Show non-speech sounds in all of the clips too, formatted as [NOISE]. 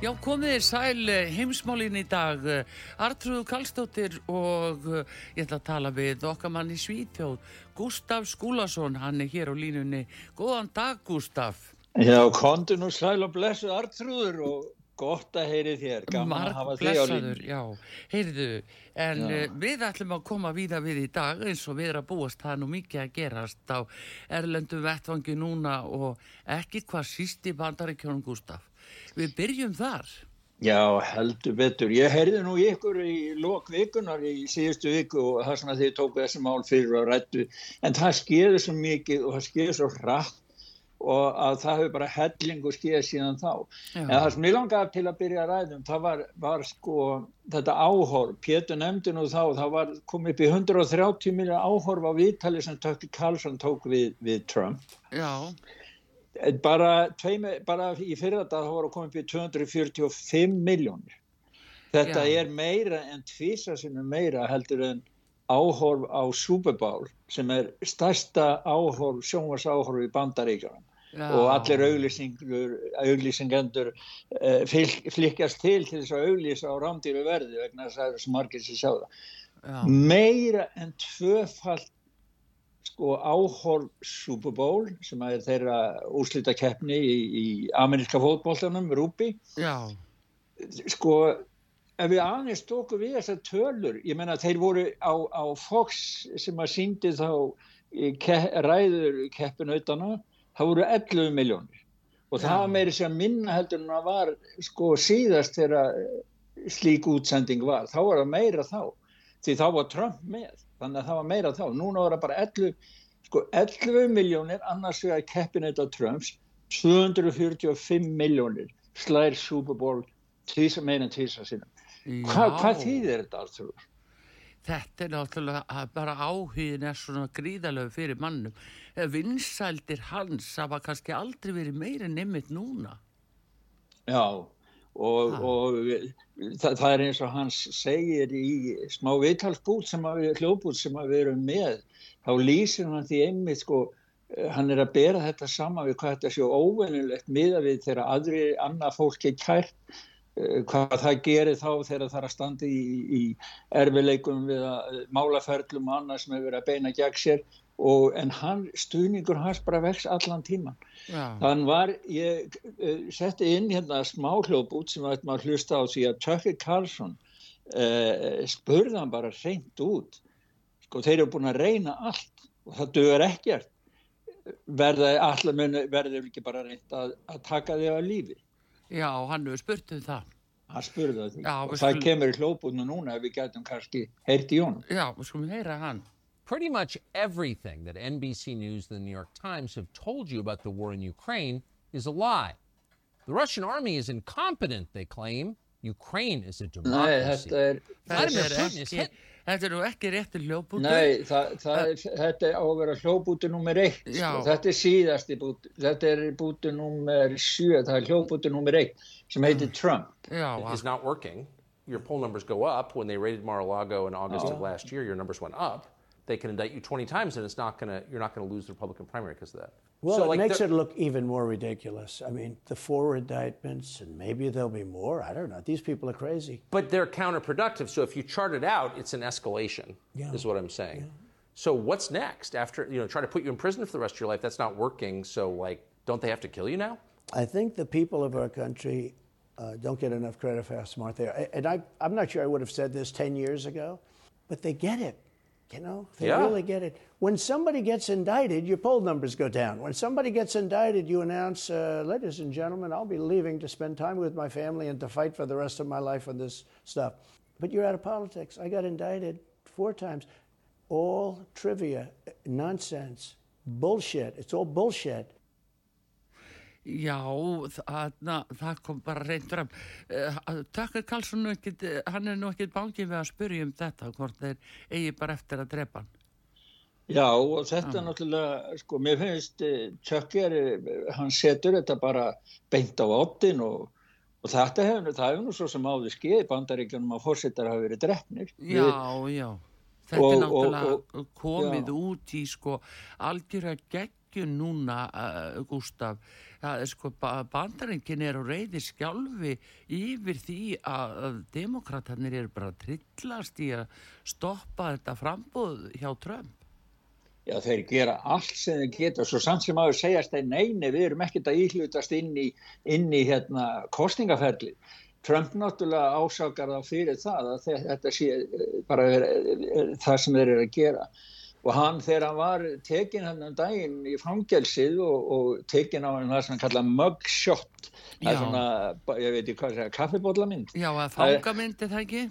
Já, komið þér sæl eh, heimsmálinn í dag. Artrúðu Kallstóttir og eh, ég ætla að tala við okkar mann í Svítjóð, Gustaf Skúlason, hann er hér á línunni. Góðan dag, Gustaf. Já, kontu nú sæl og blessu Artrúður og gott að heyri þér. Gaman að hafa þig á blessaður, línu. já. Heyrðu, en Já. við ætlum að koma víða við í dag eins og við erum að búast það er nú mikið að gerast á erlendu vettvangi núna og ekki hvað síst í bandaríkjónum, Gustaf. Við byrjum þar. Já, heldur betur. Ég heyrði nú ykkur í lok vikunar í síðustu viku og það sem að þið tóku þessi mál fyrir og rættu. En það skeiði svo mikið og það skeiði svo hratt og að það hefur bara hellingu skeið síðan þá. Já. En það sem ég langaði til að byrja að ræðum, það var, var sko þetta áhorf, Pétur nefndi nú þá, það var komið upp í 130 miljonar áhorf á viðtali sem Tökki Karlsson tók við, við Trump. Já, Bara, tveime, bara í fyrra dag þá var að koma upp í 245 miljónir. Þetta Já. er meira en tvisa sinni meira heldur en áhorf á Super Bowl sem er stærsta áhorf, sjónvars áhorf í bandaríkjunum já. og allir auglýsingur, auglýsingendur uh, flikkast til til þess að auglýsa á rámdýru verði vegna þess að það eru svo margir sem sjá það. Já, Meira en tvöfalt sko áhorf Super Bowl sem er þeirra úrslita keppni í, í ameríska fótboltanum, Rúbi já, sko ef við aðeins stókum við þessar tölur ég menna þeir voru á, á Fox sem að síndi þá ke, ræður keppinautana það voru 11 miljónir og það Já. var meiri sem minna heldur en það var sko síðast þegar slík útsending var. Þá var það meira þá því þá var Trump með þannig að það var meira þá núna var það bara 11 sko 11 miljónir annars vegar keppinauta Trumps 245 miljónir slær Super Bowl tvísa, meira en tvísa sinna Hva, hvað þýðir þetta Arthur? Þetta er náttúrulega bara áhugin er svona gríðalög fyrir mannum. Vinsældir hans hafa kannski aldrei verið meira nefnitt núna. Já, og, Ha. og það, það er eins og hans segir í smá viðtalsbút sem að við, hljóðbút sem að við erum með, þá lýsir hann því einmitt sko, eh, hann er að bera þetta saman við hvað þetta sé óvenjulegt miða við þegar aðri annað fólk er kært, eh, hvað það gerir þá þegar það er að standa í, í erfileikum við að málaferlum og annað sem hefur verið að beina gegn sér og en hann, stuðningur hans bara vex allan tíman. Já, Þann var, ég uh, setti inn hérna smá hljóðbút sem við ættum að hlusta á því að Tucker Carlson uh, spurði hann bara reynd út. Sko þeir eru búin að reyna allt og það duður ekkert. Verða allar muni, verður ekki bara reynd að, að taka þig á lífi. já, hann hefur spurt um það. Hann spurði það. Já, og það skulum- kemur í hljóðbútinu núna ef við getum kannski heyrt í honum. Já, við skulum heyra hann. Pretty much everything that NBC News and the New York Times have told you about the war in Ukraine is a lie. The Russian army is incompetent, they claim. Ukraine is a Nei, democracy. þetta er... Vladimir Þetta er Putin is ekki, hit. þetta er nú ekki réttir hljóðbútur. Nei, það, það er, þetta er á að vera hljóðbúti nummer eitt. Já. Sko. Þetta er síðasti búti, þetta er búti nummer sjö, það er hljóðbúti nummer eitt sem heitir Trump. Já, is not working. Your poll numbers go up. When they raided Mar-a-Lago in August of last year, your numbers went up. They can indict you 20 times, and it's not gonna. You're not gonna lose the Republican primary because of that. Well, So, it like, makes it look even more ridiculous. I mean, the four indictments, and maybe there'll be more. I don't know. These people are crazy. But they're counterproductive. So if you chart it out, it's an escalation. Yeah. Is what I'm saying. So what's next after you know try to put you in prison for the rest of your life? That's not working. So like, don't they have to kill you now? I think the people of our country uh, don't get enough credit for how smart they are. And I, I'm not sure I would have said this 10 years ago, but they get it. You know, they Yeah. really get it. When somebody gets indicted, your poll numbers go down. When somebody gets indicted, you announce, uh, ladies and gentlemen, I'll be leaving to spend time with my family and to fight for the rest of my life on this stuff. But you're out of politics. I got indicted four times. All trivia, nonsense, bullshit. It's all bullshit. Já, það, það kom bara reynd fram. Uh, Takkar Karlsson, eh, hann er nú ekkit bangið við að spyrja um þetta, hvort þeir eigi bara eftir að drepa hann. Já og þetta er náttúrulega, sko, mér finnst eh, eh, hann setur þetta bara beint á oddin og, og þetta hefur, það hefur nú svo sem áður skeið bandaríkjunum að fórsetar hafa verið drefnir. Já, já. Þetta Og- er og- náttúrulega og- komið já. út í sko algjörða geggjun núna, uh, Gustaf. Það er sko, ba bandarenkin er á reyði skjálfi yfir því að, að demokraterni eru bara að trillast í að stoppa þetta frambóð hjá Trump. Já, þeir gera allt sem þeir geta, svo samt sem áður segjast þeir neini, við erum ekkert að íhlutast inn í, inn í hérna, kostningaferli. Trump náttúrulega ásakar það fyrir það að þe- þetta sé eh, bara er, er, það sem þeir eru að gera. Og hann þegar hann var tekin hann um daginn í fangelsið og, og tekin á hann það sem hann kalla mugshot, það er svona, ég veit ekki hvað það er, kaffibóllamynd. Já, að Það er- það ekki?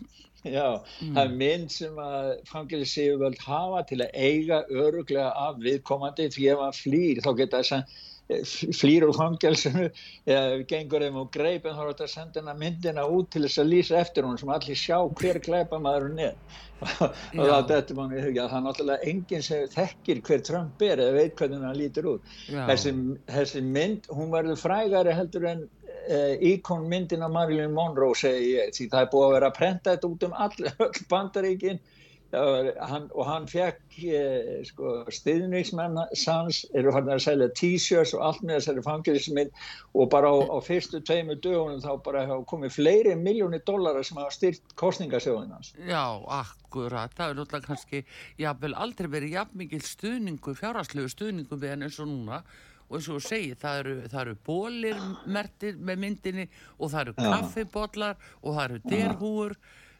Já, það er mynd sem að fangelsi hafa til að eiga öruglega af viðkomandi því ef hann flýr þá geta þess að flýr úr fangelsinu eða gengur þeim og greip en þá er þetta að senda hennar myndina út til þess að lýsa eftir hún sem allir sjá hver gleipa maðurinn er. [LAUGHS] Og þetta mann í hugja það er náttúrulega enginn sem þekkir hver Trump er eða veit hvernig hann lítur út. Þessi, þessi mynd, hún verður frægari heldur en uh, íkon myndin af Marilyn Monroe segi ég, því það er búið að vera að prenta þetta út um all, [LAUGHS] öll bandaríkin hann, og hann fekk uh, sko, stiðningsmenn sans eru hann að selja t-shirts og allt með þessari fangilisminn og bara á, á fyrstu tveimu dögunum þá bara komið fleiri miljónir dollara sem hafa styrt kostningasjóðin hans. Já, akkurat, það er náttúrulega kannski jafnvel aldrei verið jafn mikil stuðningu, fjárhastlegu stuðningu við hann eins og núna. Og eins og þú segir, það eru, eru bólir mertir með myndinni og það eru kaffibotlar og það eru derhúur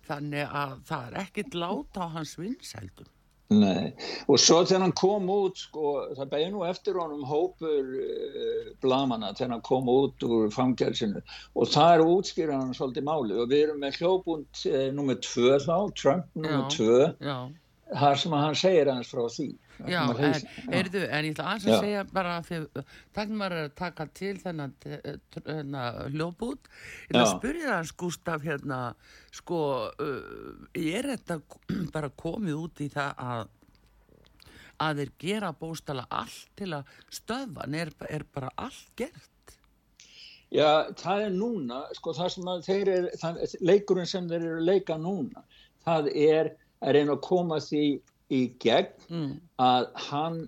þannig að það er ekkit láta á hans vinsældum. Nei, og svo þegar hann kom út, sko, það beði nú eftir honum hópur uh, blamana þegar hann kom út úr fangelsinu og það er útskýra hann svolítið máli og við erum með hljóbund uh, nummer tvö þá, Trump nummer Já. tvö, Já, þar sem hann segir hans frá því. Já, að en, heyrðu, en ég ætla aðeins að segja bara fyrir, takk maður er að taka til þennan hérna, hljópút ég ætla að spyrja það Gustaf hérna, sko uh, er þetta [CLEARS THROAT] bara komið út í það að að þeir gera bóstala allt til að stöðva, en er, er bara allt gert? Já, það er núna, sko, það sem að þeir eru, leikurinn sem þeir eru að leika núna, það er að reyna að koma því í gegn mm. að hann,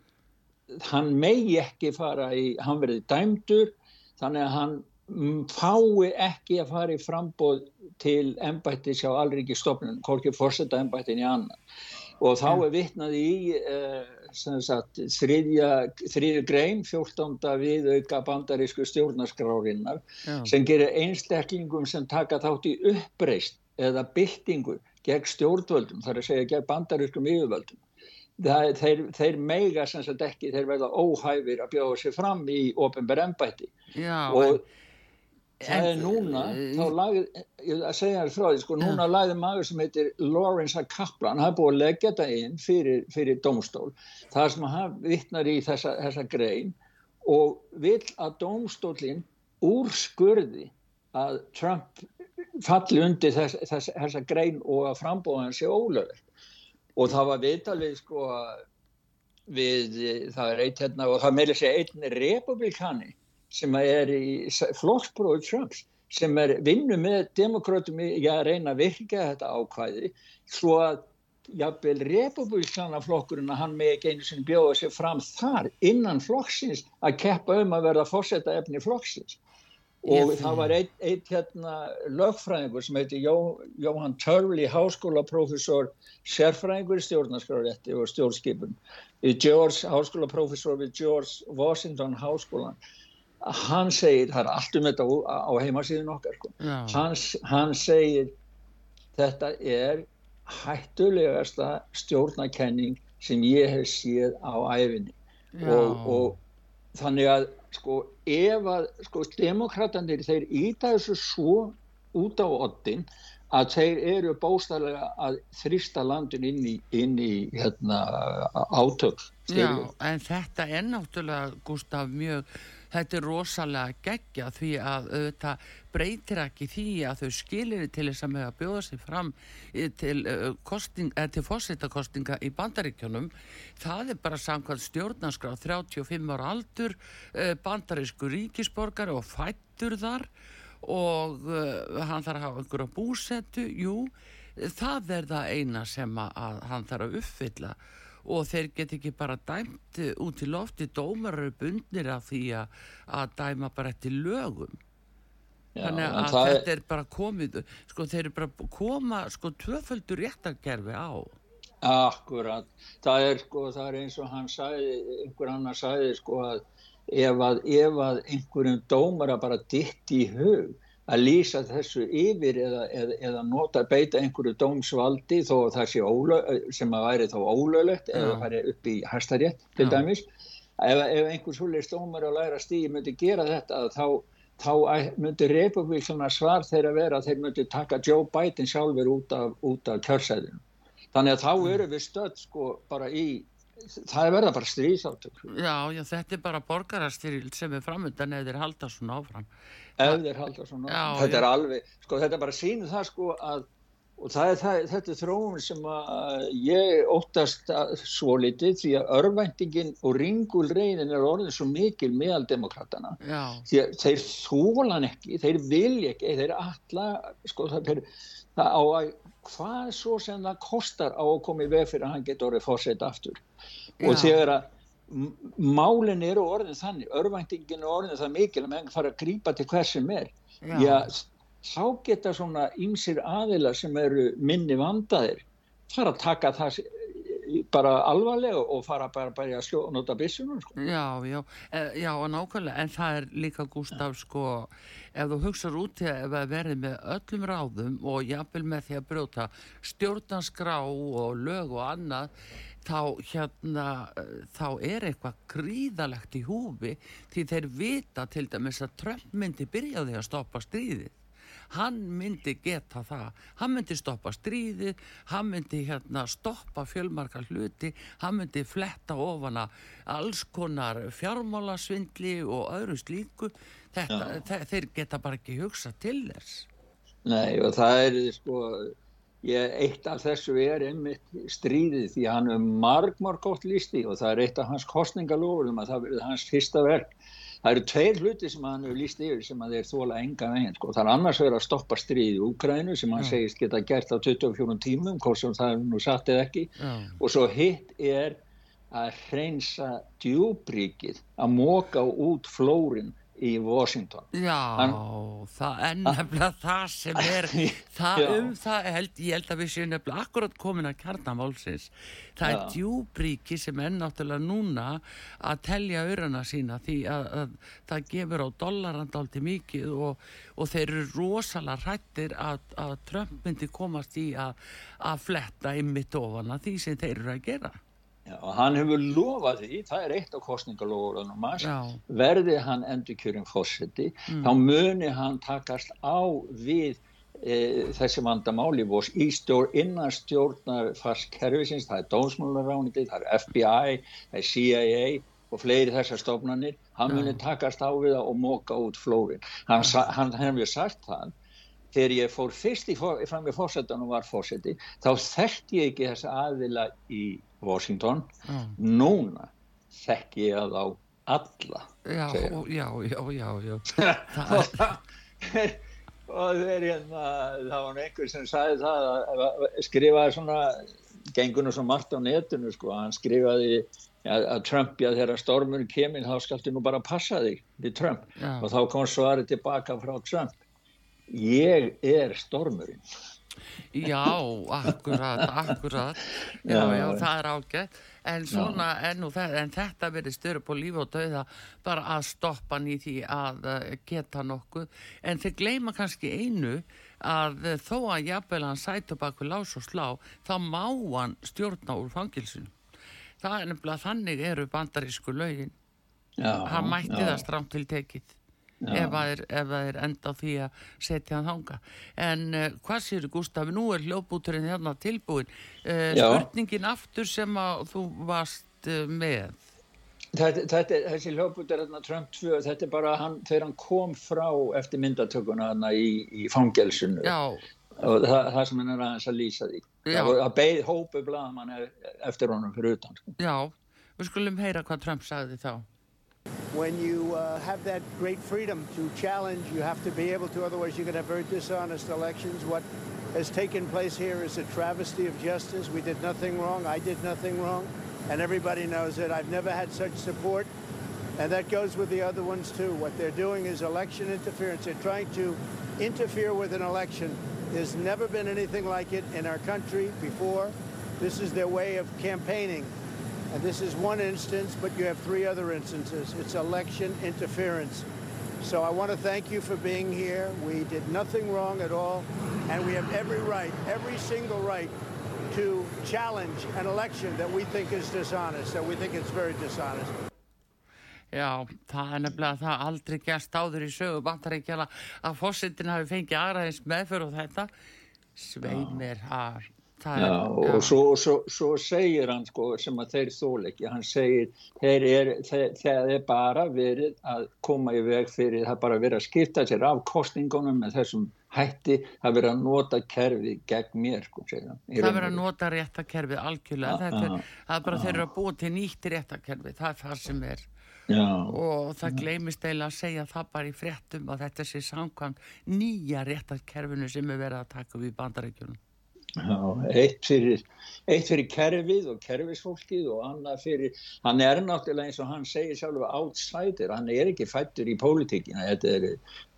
hann megi ekki fara í, hann verði dæmdur, þannig að hann mm, fái ekki að fara í frambóð til embætti sjá alriki stofnun, hvorki fórseta embættin í annan. Og þá er vitnað í uh, sagt, þriðja, þriðja grein, 14. viðauka bandarísku stjórnarskrárinnar Já. sem gerir einstaklingum sem taka þátt í uppreist eða byltingu gegn stjórnvöldum, þar að segja gegn bandarískum yfirvöldum. Það, þeir, þeir meiga sem sagt ekki, þeir verða óhæfir að bjóða sér fram í ofinber embætti Já, og það er núna, þá lagði, ég segja þér frá því, sko, núna lagði maður sem heitir Lawrence A. Kaplan, hann er búið að leggja þetta inn fyrir, fyrir domstól, það sem hann vittnar í þessa, þessa grein og vill að domstólinn úrskurði að Trump falli undir þess, þess, þessa grein og að frambóðan sé ólöður og það var viðtalið sko við, það er eitt hérna og það meiri segja einn republikani sem er í flokksbróðu Trumps sem er vinnu með demokratum í að reyna að virka þetta ákvæði svo að jafnvel republikanaflokkurinn að hann með ekki einu sinni bjóða sér fram þar innan flokksins að keppa um að verða fórseta efni flokksins og það var eitt, eitt hérna lögfræðingur sem heiti Jó, Jóhann Törli, háskólaprófessor sérfræðingur í stjórnarskrárétti og stjórnskipun. Háskólaprófessor við George Washington háskólan hann segir, það er allt um þetta á, heimasíðun okkar sko. hann, hann segir þetta er hættulegasta stjórnakenning sem ég hef séð á æfinni og, og þannig að sko ef að sko demokratandir þeir íta þessu svo út á oddin að þeir eru bóstalega að þrista landin inn í, inn í hérna, átök Já, en þetta er náttúrulega Gustaf mjög þetta er rosalega geggja því að þetta breytir ekki því að þau skilir til þess að með að bjóða sig fram til, kosting, til fósittakostinga í bandaríkjónum það er bara samkvæmt stjórnarskrá 35 ára aldur bandarísku ríkisborgar og fættur þar og hann þarf að hafa einhverja búsettu, jú það er það eina sem að hann þarf að uppfylla og þeir get ekki bara dæmt út í lofti. Dómar eru bundnir af því að, að dæma bara eftir lögum. Já, þannig að þetta er... er bara komið sko þeir eru bara koma sko tvöföldur réttarkerfi á. Akkurat, það er sko það er eins og hann sagði einhver annar sagði sko að ef að, ef að einhverjum dómar að bara ditt í hug að lýsa þessu yfir eða, eða, eða nota beita einhverju dómsvaldi þó að það sé ólög, sem að væri þá ólöglegt eða fari upp í hæstarétt til Já. dæmis ef, ef einhver svolítið dómar að læra stíði myndi gera þetta þá, þá myndi republikana svar þeirra vera að þeir myndi taka Joe Biden sjálfur út af, af kjörsæðinu þannig að þá mm. eru við stödd sko bara í það er verða bara stríðsátök. Já, já, þetta er bara borgarastyril sem er framöndan eða þeir halda svona áfram. Ef þeir halda svona já, þetta já. er alveg, sko þetta er bara sínu það sko að og það er, það, þetta er þróun sem að ég óttast svo litið því að örvæntingin og ringulreinin er orðin svo mikil meðal demokratana því að þeir þólan ekki, þeir vilja ekki þeir alla, sko það er það á að hvað svo sem það kostar á að koma í veg fyrir að hann getur orðið fórsett aftur Já. og þegar að málinn eru orðin þannig, örvæntingin er orðin það mikil að menn fara að grípa til hver sem er Já. Já, þá geta svona ymsir aðila sem eru minni vandaðir fara að taka það bara alvarlega og fara bara, bara að sljóða nota bissunum sko. Já, já, e, já, nákvæmlega en það er líka Gustaf sko ef þú hugsaður út til að verði með öllum ráðum og jafnvel með því að brjóta stjórnanskrá og lög og annað þá hérna þá er eitthvað gríðalegt í húfi því þeir vita til dæmis að Trump myndi byrjaði að stoppa stríðið hann myndi geta það. Hann myndi stoppa stríðið hann myndi hérna stoppa fjölmarkar hluti hann myndi fletta ofana alls konar fjármálasvindli og öðru slíku. Þetta, þeir geta bara ekki hugsa til þess. Nei og það er sko Ég, eitt af þessu er einmitt stríðið því hann er marg, marg gótt lísti og það er eitt af hans kostningalofum að það verður hans fyrsta verk. Það eru tveir hluti sem hann hefur líst yfir sem að þeir þóla enga veginn. Sko. Það er annars verið að stoppa stríðið í Úkrænu sem hann ja. segist geta gert á 24 tímum, hvort sem það er nú satt eða ekki. Ja. Og svo hitt er að hreinsa djúbríkið, að móka út flórin í Washington. Já, Hann, það er nefnilega það sem er [LAUGHS] það um það held, ég held að við séum nefnilega akkurat komin að kjarnamálsins það já. er djúbríki sem er náttúrulega núna að telja örana sína því að, að það gefur á dollarandaldi mikið og, og þeir eru rosalega hrættir að, að Trump myndi komast í að, að fletta ymmit ofan að því sem þeir eru að gera Já, og hann hefur lofað því, það er eitt af kostningalofurðunum verði hann endur kjörum fórseti, mm. þá muni hann takast á við e, þessi vandamáli í stjórn, innan stjórnar fast kervisins, það er dómsmálarániti, það er FBI, það er CIA og fleiri þessar stofnanir, hann muni takast á við það og móka út flórin. Hann, hann hefur sagt það þegar ég fór fyrst í, fram í fórsetan og var fórseti, þá þekkt ég ekki þessa aðila í Washington mm. núna þekk ég að á alla já, já, já, já, [LAUGHS] já. og þeir hérna það var einhver sem sagði það að, að skrifaði svona gengunum svo margt á netinu sko hann skrifaði að, að Trump, já þegar stormur kemur þá skalti nú bara passa þig til Trump já. og þá kom svarið tilbaka frá Trump ég er stormurinn Já, akkurat, akkurat. Já, já, já, það er ágætt. En svona, en, það, en þetta verið styrra på lífi og dauða bara að stoppa hann í að uh, geta nokkuð, en þeir gleima kannski einu að uh, þó að jafnvel hann sætu baku lás og slá þá má hann stjórna úr fangilsinu það er nefnilega þannig eru bandarísku lögin. Hann mætti það stramt til tekið ef það er, er enda á því að setja hann þanga en uh, hvað séu Gustaf, nú er hljóðbúturinn hérna tilbúin uh, spurningin aftur sem að þú varst uh, með. Þetta, þetta, þessi hljóðbútur hérna Trump 2, þetta er bara hann, þegar hann kom frá eftir myndatökuna hérna í, í fangelsinu. Og það, það sem hann er aðeins að lýsa því. Já. það beigð hópu blaðmann eftir honum fyrir utan sko. Já, við skulum heyra hvað Trump sagði þá when you uh, have that great freedom to challenge, you have to be able to, otherwise you're going to have very dishonest elections. What has taken place here is a travesty of justice. We did nothing wrong. I did nothing wrong. And everybody knows it. I've never had such support. And that goes with the other ones too. What they're doing is election interference. They're trying to interfere with an election. There's never been anything like it in our country before. This is their way of campaigning. And this is one instance, but you have three other instances. It's election interference. So I want to thank you for being here. We did nothing wrong at all, and we have every right, every single right, to challenge an election that we think is dishonest, that we think is very dishonest. Já, það er nefnilega það aldrei gerst áður í sögu bandaríkjala að fósittin hafi fengið aðraðins meðför og þetta sveimir að Já, og svo, svo, svo segir hann sko, sem að þeir þóleiki, hann segir þeir er, þeir, þeir er bara verið að koma í veg fyrir það bara verið að skipta sér af kostningunum með þessum hætti það verið að nota kerfi gegn mér sko, það verið að nota réttakerfi algjörlega. Ah, það er, ah, það er bara ah, þeir eru að búa til nýtt réttakerfi það er það sem er. Já, og það gleimist eiginlega að segja það bara í fréttum að þetta sé samkvæmt nýja réttakerfinu sem er verið að taka við bandarækjunum Já, eitt fyrir, eitt fyrir kerfið og kerfisfólkið og annað fyrir, hann er náttúrulega eins og hann segir sjálf outsider, hann er ekki fættur í pólitíkina, þetta er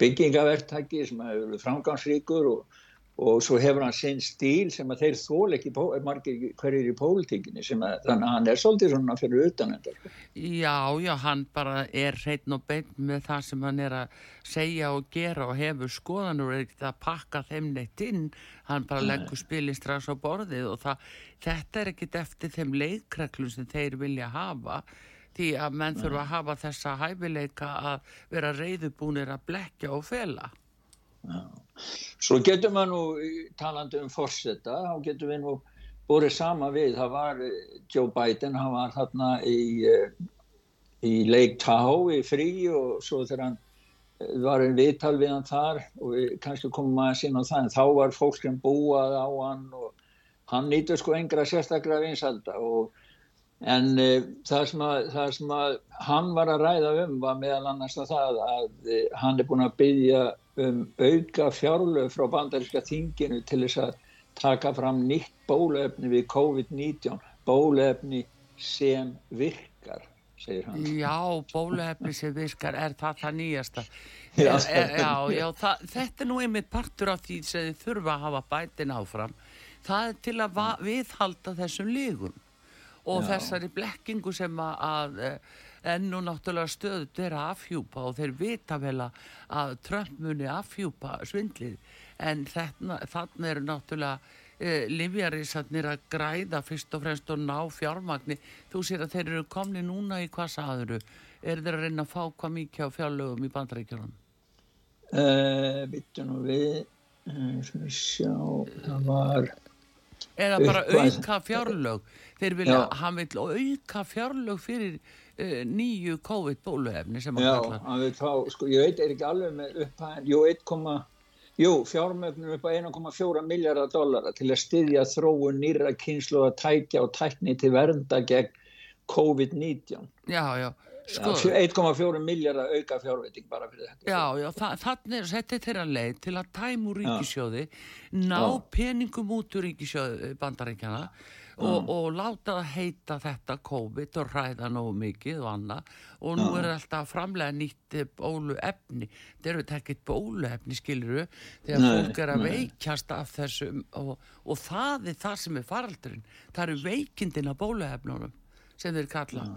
byggingaverktæki sem er framgangsríkur og og svo hefur hann sinn stíl sem að þeir þól ekki margir hverjir í pólitíkinni að þannig að hann er svolítið svona fyrir utan þetta. Sko. Já, já, hann bara er hreitn og beint með það sem hann er að segja og gera og hefur skoðanur og er ekkert að pakka þeim neitt inn, hann bara leggur spilin strax á borðið og það, þetta er ekkert eftir þeim leikreglum sem þeir vilja hafa því að menn þurfa að hafa þessa hæfileika að vera reyðubúnir að blekja og fela. Svo getur maður nú talandi um fórsetta, þá getur við nú búið sama við, það var eh, Joe Biden, hann var þarna í, eh, í Lake Tahoe í frí og svo þegar hann eh, var einn viðtal við hann þar og við kannski komum að sína á það en þá var fólk sem búað á hann og hann nýttur sko engra sérstaklega vinsalda og En uh, það, sem að, það sem að hann var að ræða um var meðal annars að það að uh, hann er búin að byggja um auka fjárlöf frá bandaríska þinginu til þess að taka fram nýtt bólefni við COVID-19, bólefni sem virkar, segir hann. Já, bólefni sem virkar, er það það nýjasta? [LAUGHS] Já, er, er, já, já það, þetta er nú einmitt partur af því sem þið þurfa að hafa bætin áfram. Það er til að viðhalda þessum lígum og Já. þessari blekkingu sem að ennú náttúrulega stöðut er að afhjúpa og þeir vita vel að Trump muni afhjúpa svindlið en þannig eru náttúrulega e, livjarísarnir að græða fyrst og fremst og ná fjármagni þú sér að þeir eru komni núna í hvað saðuru er þeir að reyna að fá hvað mikið á fjárlögum í bandaríkjörnum? Uh, e, Vittu nú við uh, sjá, það var eða bara auka fjárlög. Þeir vilja, Já. hann vil auka fjárlög fyrir uh, nýju COVID bóluefni sem hann kalla Já, fá, sko, ég veit, er ekki alveg með upphæðin jú, 1, jú fjármögnum upp á 1,4 miljardar dollara til að styðja þróun nýra kynslu að tækja og tækni til vernda gegn COVID-19 Já, já Sko, 1,4 miljardar auka fjárveiting bara fyrir þetta. Já, já, þannig er þetta þeirra leið til að tæmu ríkisjóði ná já. peningum út úr ríkisjóði bandarækjana og, og láta það heita þetta COVID og ræða nógu mikið og annað. Og nú er alltaf framlega nýtt bóluefni. Þetta eru ekkert bóluefni skiluru þegar Nei, fólk er að nei. veikjast af þessum og, og það er það sem er faraldurinn. Það eru veikindin af bóluefnunum sem þeir kalla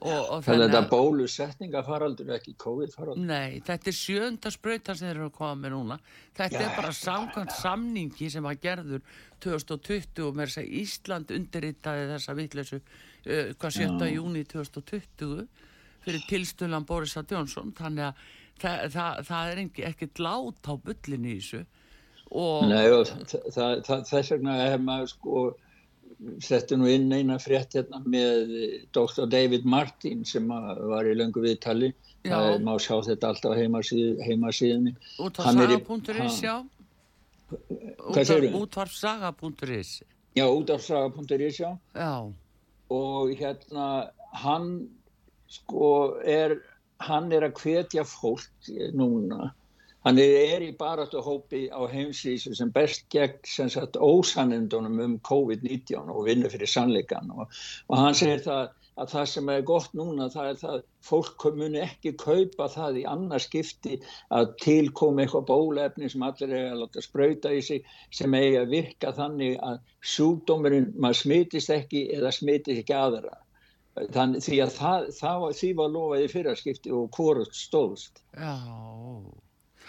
og, þannig þetta að- bólusetningafaraldur, ekki COVID-faraldur. Nei, þetta er sjönda sprauta sem þeir eru að koma með núna. Þetta er bara samkvæmt samningi sem var gerður 2020 og þess að Ísland undirritaði þessa vitleysu uh, hvað 7. júni 2020 fyrir tilstölan Borisa Jónsson þannig að það, það, það er ekki, ekkert lát á bullinu í þessu og Nei, og þess vegna er maður sko, setti nú inn eina frétt hérna með Dr. David Martin sem var í löngu viðtali. Það má sjá þetta alltaf heimasíð, heimasíðinni. út á Hann í- saga.is hann- já Hvað segirðu? útvarf saga.is Já, út af saga.is, já. já, og hérna hann sko er hann er að hvetja fólk núna hann er, í baráttu hópi á heimsísu sem best gegn sem sagt ósannindunum um COVID-19 og vinnur fyrir sannleikan og, og hann segir það að það sem er gott núna það er það fólk muni ekki kaupa það í annars skipti að tilkomi eitthvað bólefni sem allir er að láta sprauta í sig sem eigi að virka þannig að sjúkdómurinn maður smitist ekki eða smitist ekki aðra. Þannig því að það, það var, því var lofað í fyrraskipti og hvort stóðst. Já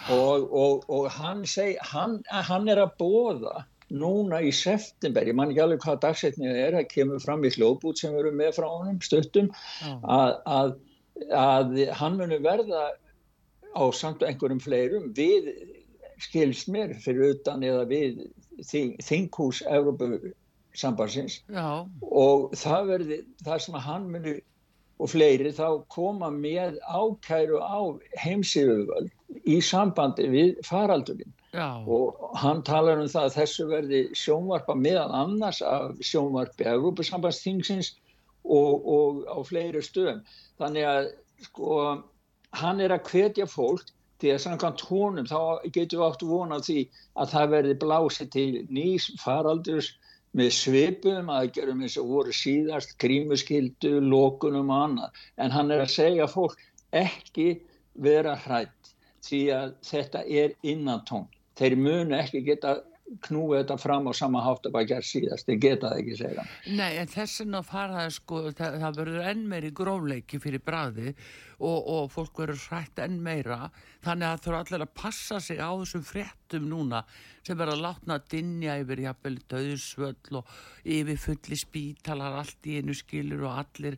og, og, og hann, seg, hann, hann er að bóða núna í september, ég man ekki alveg hvað dagsetnið er, það kemur fram í hljóðbút sem erum með frá honum stuttum að, að, að hann muni verða á samt einhverjum fleirum við skilst mér fyrir utan eða við þing, þinghús Evrópusambansins já, og það verði það sem hann muni og fleiri þá koma með ákæru á heimsifuvöld í sambandi við faraldurinn. Já. Og hann talar um það að þessu verði sjónvarpa meðan annars af sjónvarpi Evrópusambandsþingsins og, og á fleiri stöðum. Þannig að sko hann er að hvetja fólk því að samkvæmt honum þá getum við átt von á því að það verði blásið til nýs faraldurs með svipum aðgerðum eins og voru síðast grímuskyldu, lókunum og annað. En hann er að segja fólk ekki vera hrætt því að þetta er innantón þeir munu ekki geta knúið þetta fram á sama hátt að bara gera síðast, þeir geta það ekki segja. Nei, en þess vegna fara það sko, það, það verður enn meiri grófleiki fyrir bræði og, og fólk verður hrætt enn meira. Þannig að það þurfa allir að passa sig á þessum fréttum núna sem verður að látna að dinja yfir jafnvel döðsvöll og yfir fulli spítalar allt í einu skilur og allir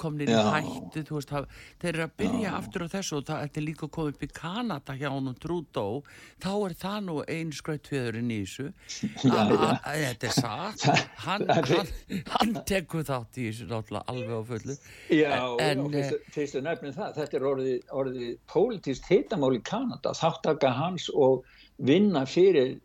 komnir í Já. hættu veist, það, þeir eru að byrja aftur á þessu og það er líka komið upp í Kanada hjá honum Trúdó þá er það nú einn skrautfjöðurinn í þessu. [LAUGHS] Þetta er satt. Hann, hann, hann tekur þátt í þessu alveg á fullu. Já, En, já fyrstu, fyrstu nefnir það, þetta er orðið, orðið pólitískt hitamál í Kanada, þáttaka hans og vinna fyrir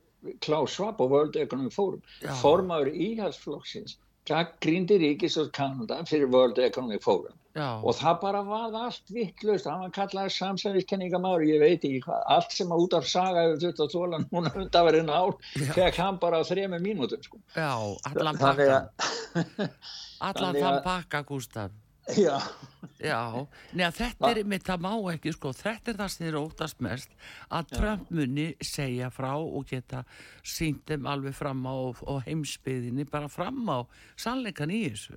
Klaus Schwab og World Economic Forum. Já. Formaður íhalsflokksins gaggrindi ríkis og Kanada fyrir World Economic Forum. já, Og það bara var allt vittlust, hann var kallaði samsæðiskenningamár, ég veit ekki hvað, allt sem að út af saga hefur þurft að þóla núna [LAUGHS] undanverðin ár, fekk hann bara á þrema mínútum, sko. já, allan Þannig pakka að, [LAUGHS] allan þann pakka Gústaf já, Já, neða þetta er mitt það má ekki sko, þetta er það sem er óttast mest að Trump muni segja frá og geta sínt þeim alveg fram á og heimsbyðinni bara fram á sannleikan í þessu.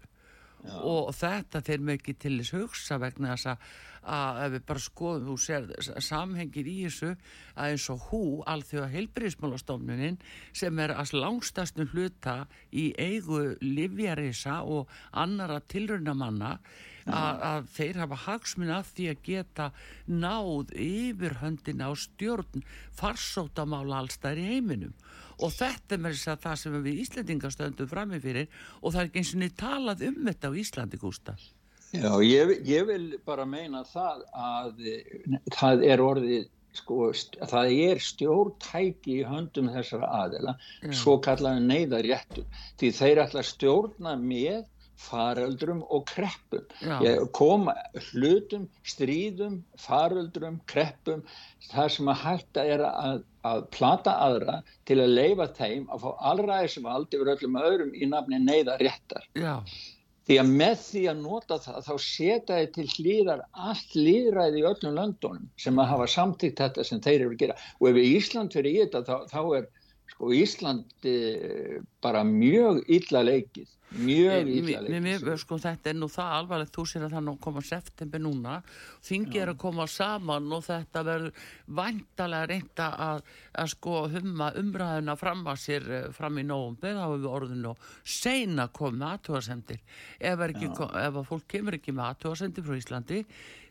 Og þetta þeir með ekki til þess hugsa vegna þess að, að ef við bara skoðum, þú sér samhengir í þessu að eins og hú alþjóða heilbyrðismálastofnunin sem er að langstastun hluta í eigu livjarisa og annara tilraunamanna að, að þeir hafa hagsmun af því að geta náð yfirhöndina á stjórn farsóttamála allstæðar í heiminum og þetta er með þess að það sem við Íslendingar stöndum frammi fyrir og það er ekki eins og niður talað um þetta á Íslandi, Gústa. Já, ég, ég vil bara meina það að eh, það er orðið, sko, það er stjórntæki í höndum þessara aðela, svo kallaði neyðarréttur, því þeir ætla að stjórna með faröldrum og kreppum. Ég koma hlutum, stríðum, faröldrum, kreppum, það sem að hætta er að, að plata aðra til að leifa þeim að fá allræðisvald yfir öllum öðrum í nafni neyða réttar. Já, Því að með því að nota það þá setja þið til hlýðar allt líðræði í öllum löndunum sem að hafa samtíkt þetta sem þeir eru að gera. Og ef Ísland fyrir í þetta þá, þá er sko Ísland eh, bara mjög illa leikið. Mjög mér- sko, þetta er nú það alvarlegt. Þú sér að það nú koma september núna. Þingi er að koma saman og þetta verður væntalega reynda að, að sko humma umræðuna fram að sér eh, fram í nóvumber þá hefur orðinu seina komið með aðtúarsendir ef, ef að fólk kemur ekki með aðtúarsendir frá Íslandi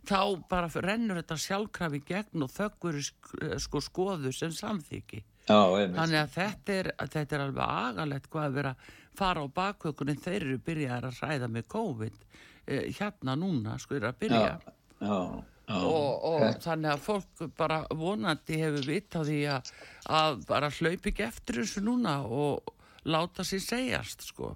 þá bara rennur þetta sjálfkrafi gegn og þöggur sko skoðu sem samþyggi. Þannig að þetta er, að þetta er alveg agalegt hvað að vera fara á bakhaukunni þeir eru byrjaðar að ræða með COVID eh, hérna núna sko er að byrja Já, já, já. og, og þannig að fólk bara vonandi hefur vitt á því að, að bara hlaupi ekki eftir þessu núna og láta sér segjast sko.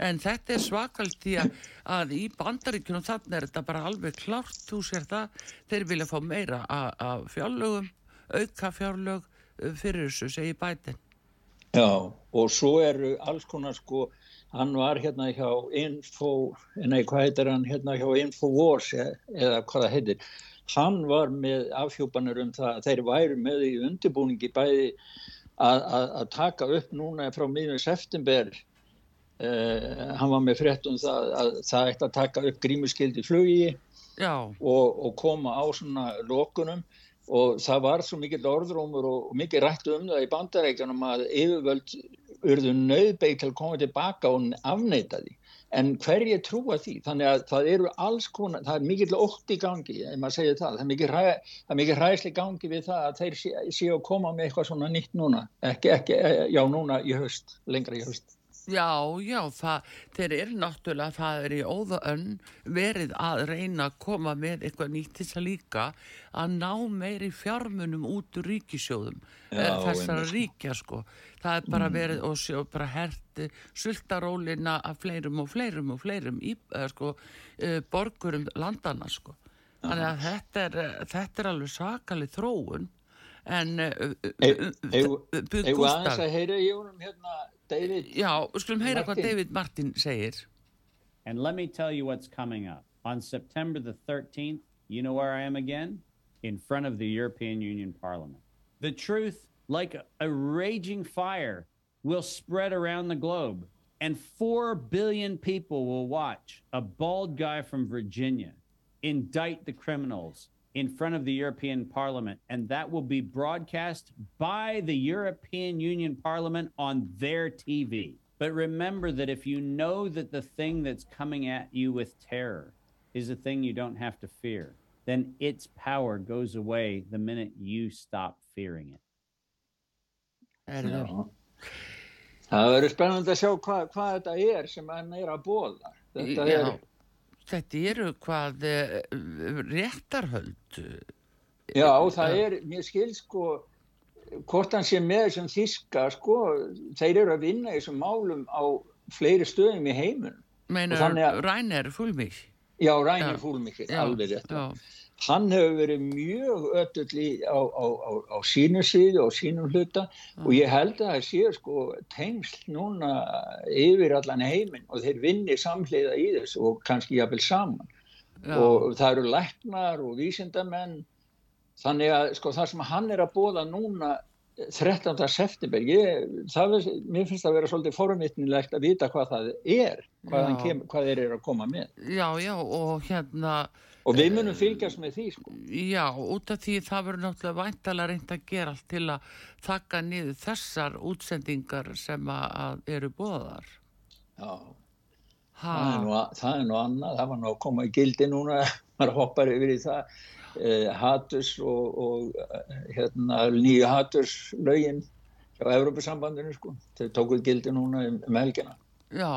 En þetta er svakalt því að, að í bandaríkjunum þannig er þetta bara alveg klárt, þú sér það, þeir vilja fá meira af- fjárlögum, auka fjárlög eh, fyrir þessu, segir bætin. Já, og svo eru alls konar sko, hann var hérna hjá Info, nei hvað heitir hann hérna hjá Infowars e- eða hvað það heitir, hann var með afhjúpanir um það að þeir væru með í undirbúningi bæði að, taka upp núna frá miðjum september. Uh, hann var með frétt um það að það ætti að taka upp grímuskildi flugi og, og koma á svona lokunum og það var svo mikill orðrómur og, mikið rætt um það í bandarækjanum að yfirvöld urðu nöðbeig til að koma tilbaka og afneita því. En hverju trúa því? Þannig að það eru alls konar, það er mikill ótt í gangi, ef maður segir það, það er mikill, ræ, það mikill ræðsli gangi við það að þeir sé- séu að koma með eitthvað svona nýtt núna, ekki, ekki, já núna í haust, lengra í haust. Já, já, það, þeir eru náttúrulega, það er í óða önn verið að reyna að koma með eitthvað nýtt þess að líka að ná meiri fjármunum út úr ríkisjóðum eh, þessara ríkja sko. Það er bara verið og sjó bara herti sultarólina af fleirum og fleirum og fleirum í, eh, sko, eh, borgurum landana sko. Þannig að þetta er, eh, þetta er alveg svakalig þróun en eigum við aðeins að heyra í honum hérna, David? já, skulum heyra hvað David Martin segir And let me tell you what's coming up. On September the 13th, you know where I am again? In front of the European Union Parliament. The truth, like a, a raging fire, will spread around the globe. And 4 billion people will watch a bald guy from Virginia indict the criminals in front of the European Parliament. And that will be broadcast by the European Union Parliament on their TV. But remember that if you know that the thing that's coming at you with terror is a thing you don't have to fear, then its power goes away the minute you stop fearing it. Herðu, Já. Það verður spennandi að sjá hvað, hvað þetta er sem hann er að bóða. Þetta Já, er, þetta eru hvað uh, réttarhöld já, það er, mér skil sko, hvort hann sé með þessum þíska, sko, þeir eru að vinna í þessum málum á fleiri stöðum í heiminum. meinar þannig að- Rænir Fulmich Já, Já. Rænir Fúlmikil, alveg rétt. já, Hann hefur verið mjög ötull í, á, á, á, á sínu síðu og sínum hluta og ég held að það sé sko tengsl núna yfir allan heiminn og þeir vinni samhliða í þessu og kannski jafnvel saman. já, og það eru læknar og vísindamenn þannig að sko það sem hann er að bóða núna 13. september ég, það, mér finnst það að vera svolítið formitnilegt að vita hvað það er hvað, kem, hvað þeir eru að koma með já, já og hérna og við munum fylgjast með því sko. já, út af því það verður náttúrulega væntalega reynd að gera allt til að þakka niður þessar útsendingar sem að, eru bóðar Já, ha, það, er nú, það er nú annað. Það var nú að koma í gildi núna. [LAUGHS] Maður hoppar yfir í það. Eh, Hatus og, og eh, hérna, nýju Hatus lögin hjá Evrópusambandinu sko. þau tókuð gildi núna um, um helgina. Já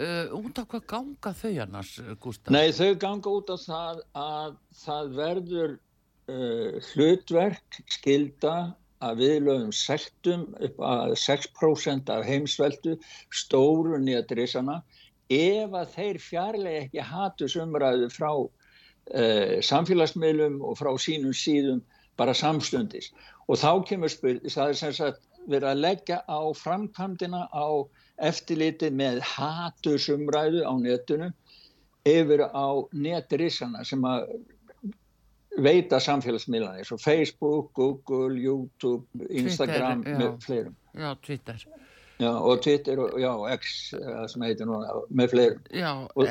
uh, út af hvað ganga þau annars Gustaf Nei, þau ganga út á það að það verður uh, hlutverk skilda að viðlögum sektum upp að 6% af heimsveldu stóru nýjadrísana ef að þeir fjarlægi ekki hatusumræðu frá uh, samfélagsmiðlum og frá sínum síðum bara samstundis. Og þá kemur spil, það er sem sagt verið að leggja á framkvæmdina á eftirliti með hatusumræðu á netunum yfir á netrissana sem að veita samfélagsmiðlana eins og Facebook, Google, YouTube, Instagram Twitter, með fleirum. Já, Twitter. Já, og Twitter og já, X sem heitir núna með fleirum. Já, Og-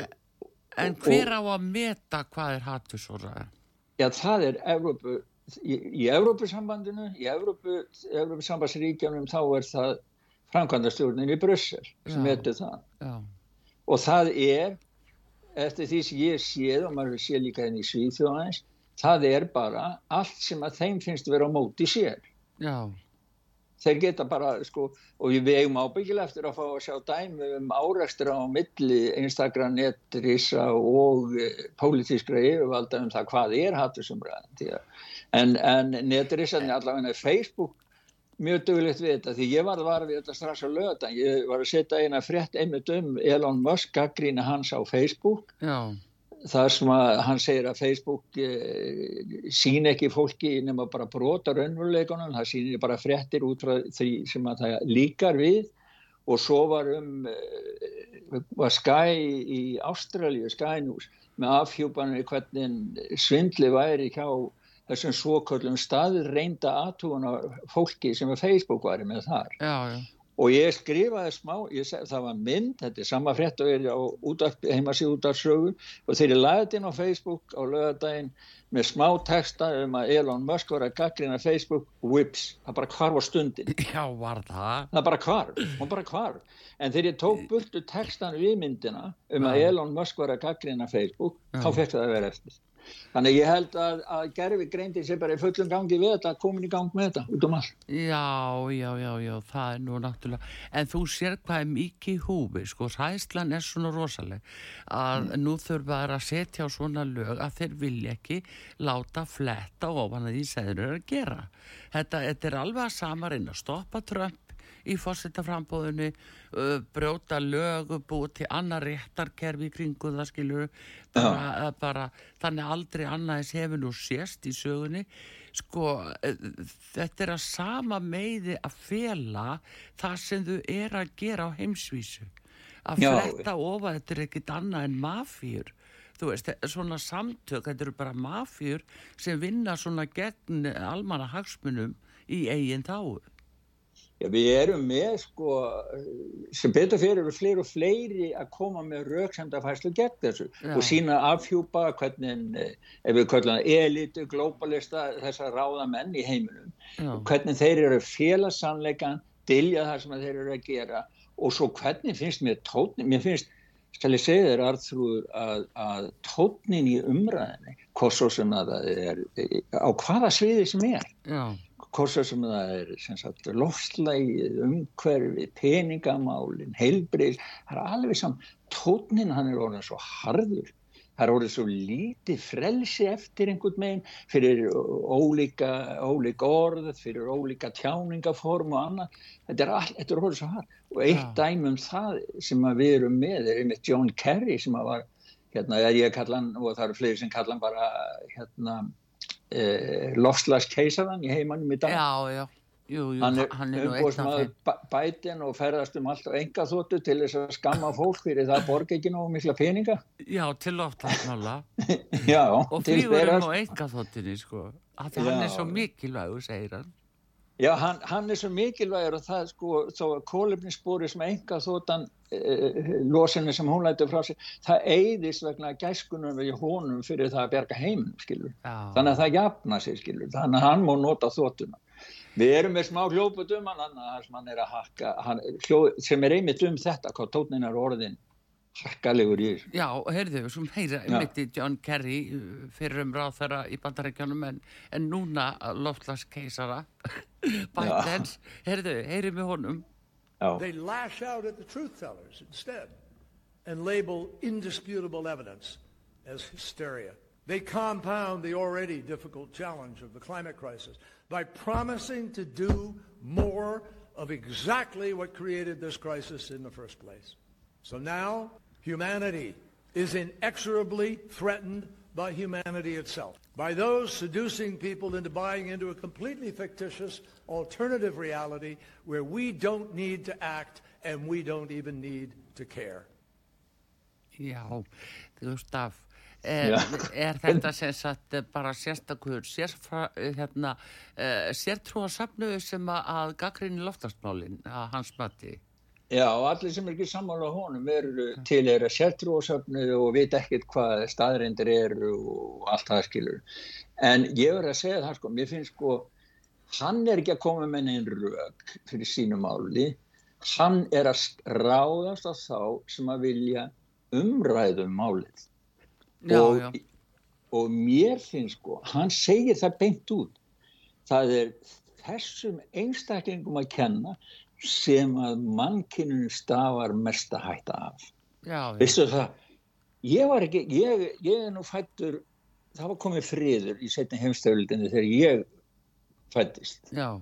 en hver á að meta hvað er hattusóra? Já, það er Evrópu, í, í Evrópusambandinu, í Evrópu, Evrópusambandsríkjanum þá er það framkvæmdastjórnin í Brussel sem heitir það. Já, Og það er, eftir því sem ég séð og maður sé líka henni í Svíþjóðanis, það er bara allt sem að þeim finnst vera á móti sér. já, þeir geta bara sko og við eigum ábyggilega eftir að fá að sjá dæmi um árekstra á milli einstakra netrisa og e, pólitískra yfirvalda um það hvað er hattusumræðan en, en netrisarnir allavega Facebook mjög dugulegt við þetta því ég var var við þetta strax á lögatan ég var að setja eina frétt einmitt um Elon Musk gaggrína hans á Facebook. Já, það sem að hann segir að Facebook e, sín ekki fólki nema bara brota raunveruleikunum, það sýnir bara fréttir út frá því sem að það líkar við. Og svo var um e, var Sky í Ástralíu, Sky News með afhjúpanir hvernig svindli væri hjá þessum svoköllum staður reynda aðtúunar fólki sem að Facebook væri með þar já, já, og ég skrifaði smá, ég seg, það var mynd, þetta er sama frétt og er á heimasíð útvarpsögu og þegar ég lagði þetta inn á Facebook á lögadaginn með smá texta um að Elon Musk var að gaggrina Facebook, whips, það bara hvarf á stundin. [LAUGHS] já, var það? Það bara hvarf, hún bara hvarf. En þegar ég tók burtu textan við myndina um að. Elon Musk var að gaggrina Facebook, þá fekk það að vera eftir. Þannig ég held að, að gerfi greindi sér bara í fullum gangi við þetta, komin í gang með þetta út um allt. Já, já, já, já, það er nú náttúrulega, en þú sér hvað er mikið í húfi, sko, sæslan er svona rosaleg að nú þurfa að setja á svona lög að þeir vilja ekki láta fletta ofan að því sem þeir eru að gera. Þetta, þetta er alveg að sama reyna að stoppa Trump í fórsetaframbóðinu, uh, brjóta lög, búið til annar réttarkerfi í kringu það skilur, bara, bara þannig aldrei annaðis hefur nú sést í sögunni. Sko, þetta er að sama meiði að fela það sem þú er að gera á heimsvísu. Að fletta ofa þetta er ekkit annað en mafjur þú veist, eh, svona samtök þetta eru bara mafjur sem vinna svona gegn almanna hagsmunum í eigin þáu Já, við erum með sko, sem betur fyrir eru fleiri og fleiri að koma með röksemdafæslu gegn þessu Já. og sína afhjúpa hvernig, eh, ef við köllum það elitu, globalista, þessar ráðamenn í heiminum, Já. hvernig þeir eru félagssannleikan, dilja það sem þeir eru að gera og svo hvernig finnst mér tótnin, mér finnst, skal ég segja þér Arþrúður, að, að tótnin í umræðinni, hvort svo sem að það er, eh, á hvaða sviði sem er, Já, hvort svo sem það er sem sagt, lofslægið, umhverfi, peningamálin, heilbrið, það er alveg saman. Tónin hann er orðin svo harður, það er orðin svo lítið frelsi eftir einhvern meginn fyrir ólíka, ólíka orð, fyrir ólíka tjáningaform og annað. Þetta er, all, þetta er orðin svo harð. Og eitt Já. dæmi um það sem við erum með er einmitt John Kerry sem var, hérna, ég kalla hann, og það eru fleiri sem kalla hann bara, hérna, lofslagskeisaran í heimanum í dag. já, já. Jú, jú, hann er, er þeim. Bætin og ferðast um allt á enga þóttu til þess að skamma fólk fyrir það borg ekki nógu mikla peninga. Já, til [LAUGHS] Já, og flýgur um berast- á einkaþottinni sko. Því hann er svo mikilvægur, segir hann Já, hann, hann er svo mikilvægur að það sko, þó að kólefnisspori sem enga þóttan uh, losinni sem hún lætur frá sig, það eyðist vegna gæskunum við honum fyrir það að berga heiminum, skilur. Já, Þannig að það jafna sig, skilur. Þannig að hann má nota þóttuna. Við erum með smá hljóput um hann, hann er að hakka, hann, hljó, sem er einmitt um þetta, hvað tótnin er orðin harkalegur í þessu. Já, heyrðu, sem heyra Já. mitt í John Kerry uh, fyrir um ráð þeirra í bandarækjanum en, en núna loftlagskeisara [LAUGHS] Bidens, heyrðu, heyri með honum Já. They lash out at the truth tellers instead and label indisputable evidence as hysteria. They compound the already difficult challenge of the climate crisis by promising to do more of exactly what created this crisis in the first place. So now Humanity is inexorably threatened by humanity itself, by those seducing people into buying into a completely fictitious alternative reality where we don't need to act and we don't even need to care. Já, Gustaf, er, er þetta sem sagt bara sérstakur sérfra, hérna, uh, sértrúasafnu sem að gaggrinni loftastmálinn að hans mati? Já, allir sem er ekki sammála honum eru til er að sértrúasafnu og veit ekkert hvað staðreindir eru og allt það skilur. En ég verður að segja það sko, mér finnst sko, hann er ekki að koma með neinn rauk fyrir sínum áli, hann er að ráðast á þá sem að vilja umræðum málið. Já, og, já. og mér finnst sko, hann segir það beint út. Það er þessum einstaklingum að kenna sem að mannkynun stafar mesta hætta af. Já. Veistu það, ég var ekki, ég, ég er nú fættur, það var komið friður í setni heimstöldinni þegar ég fættist. Já,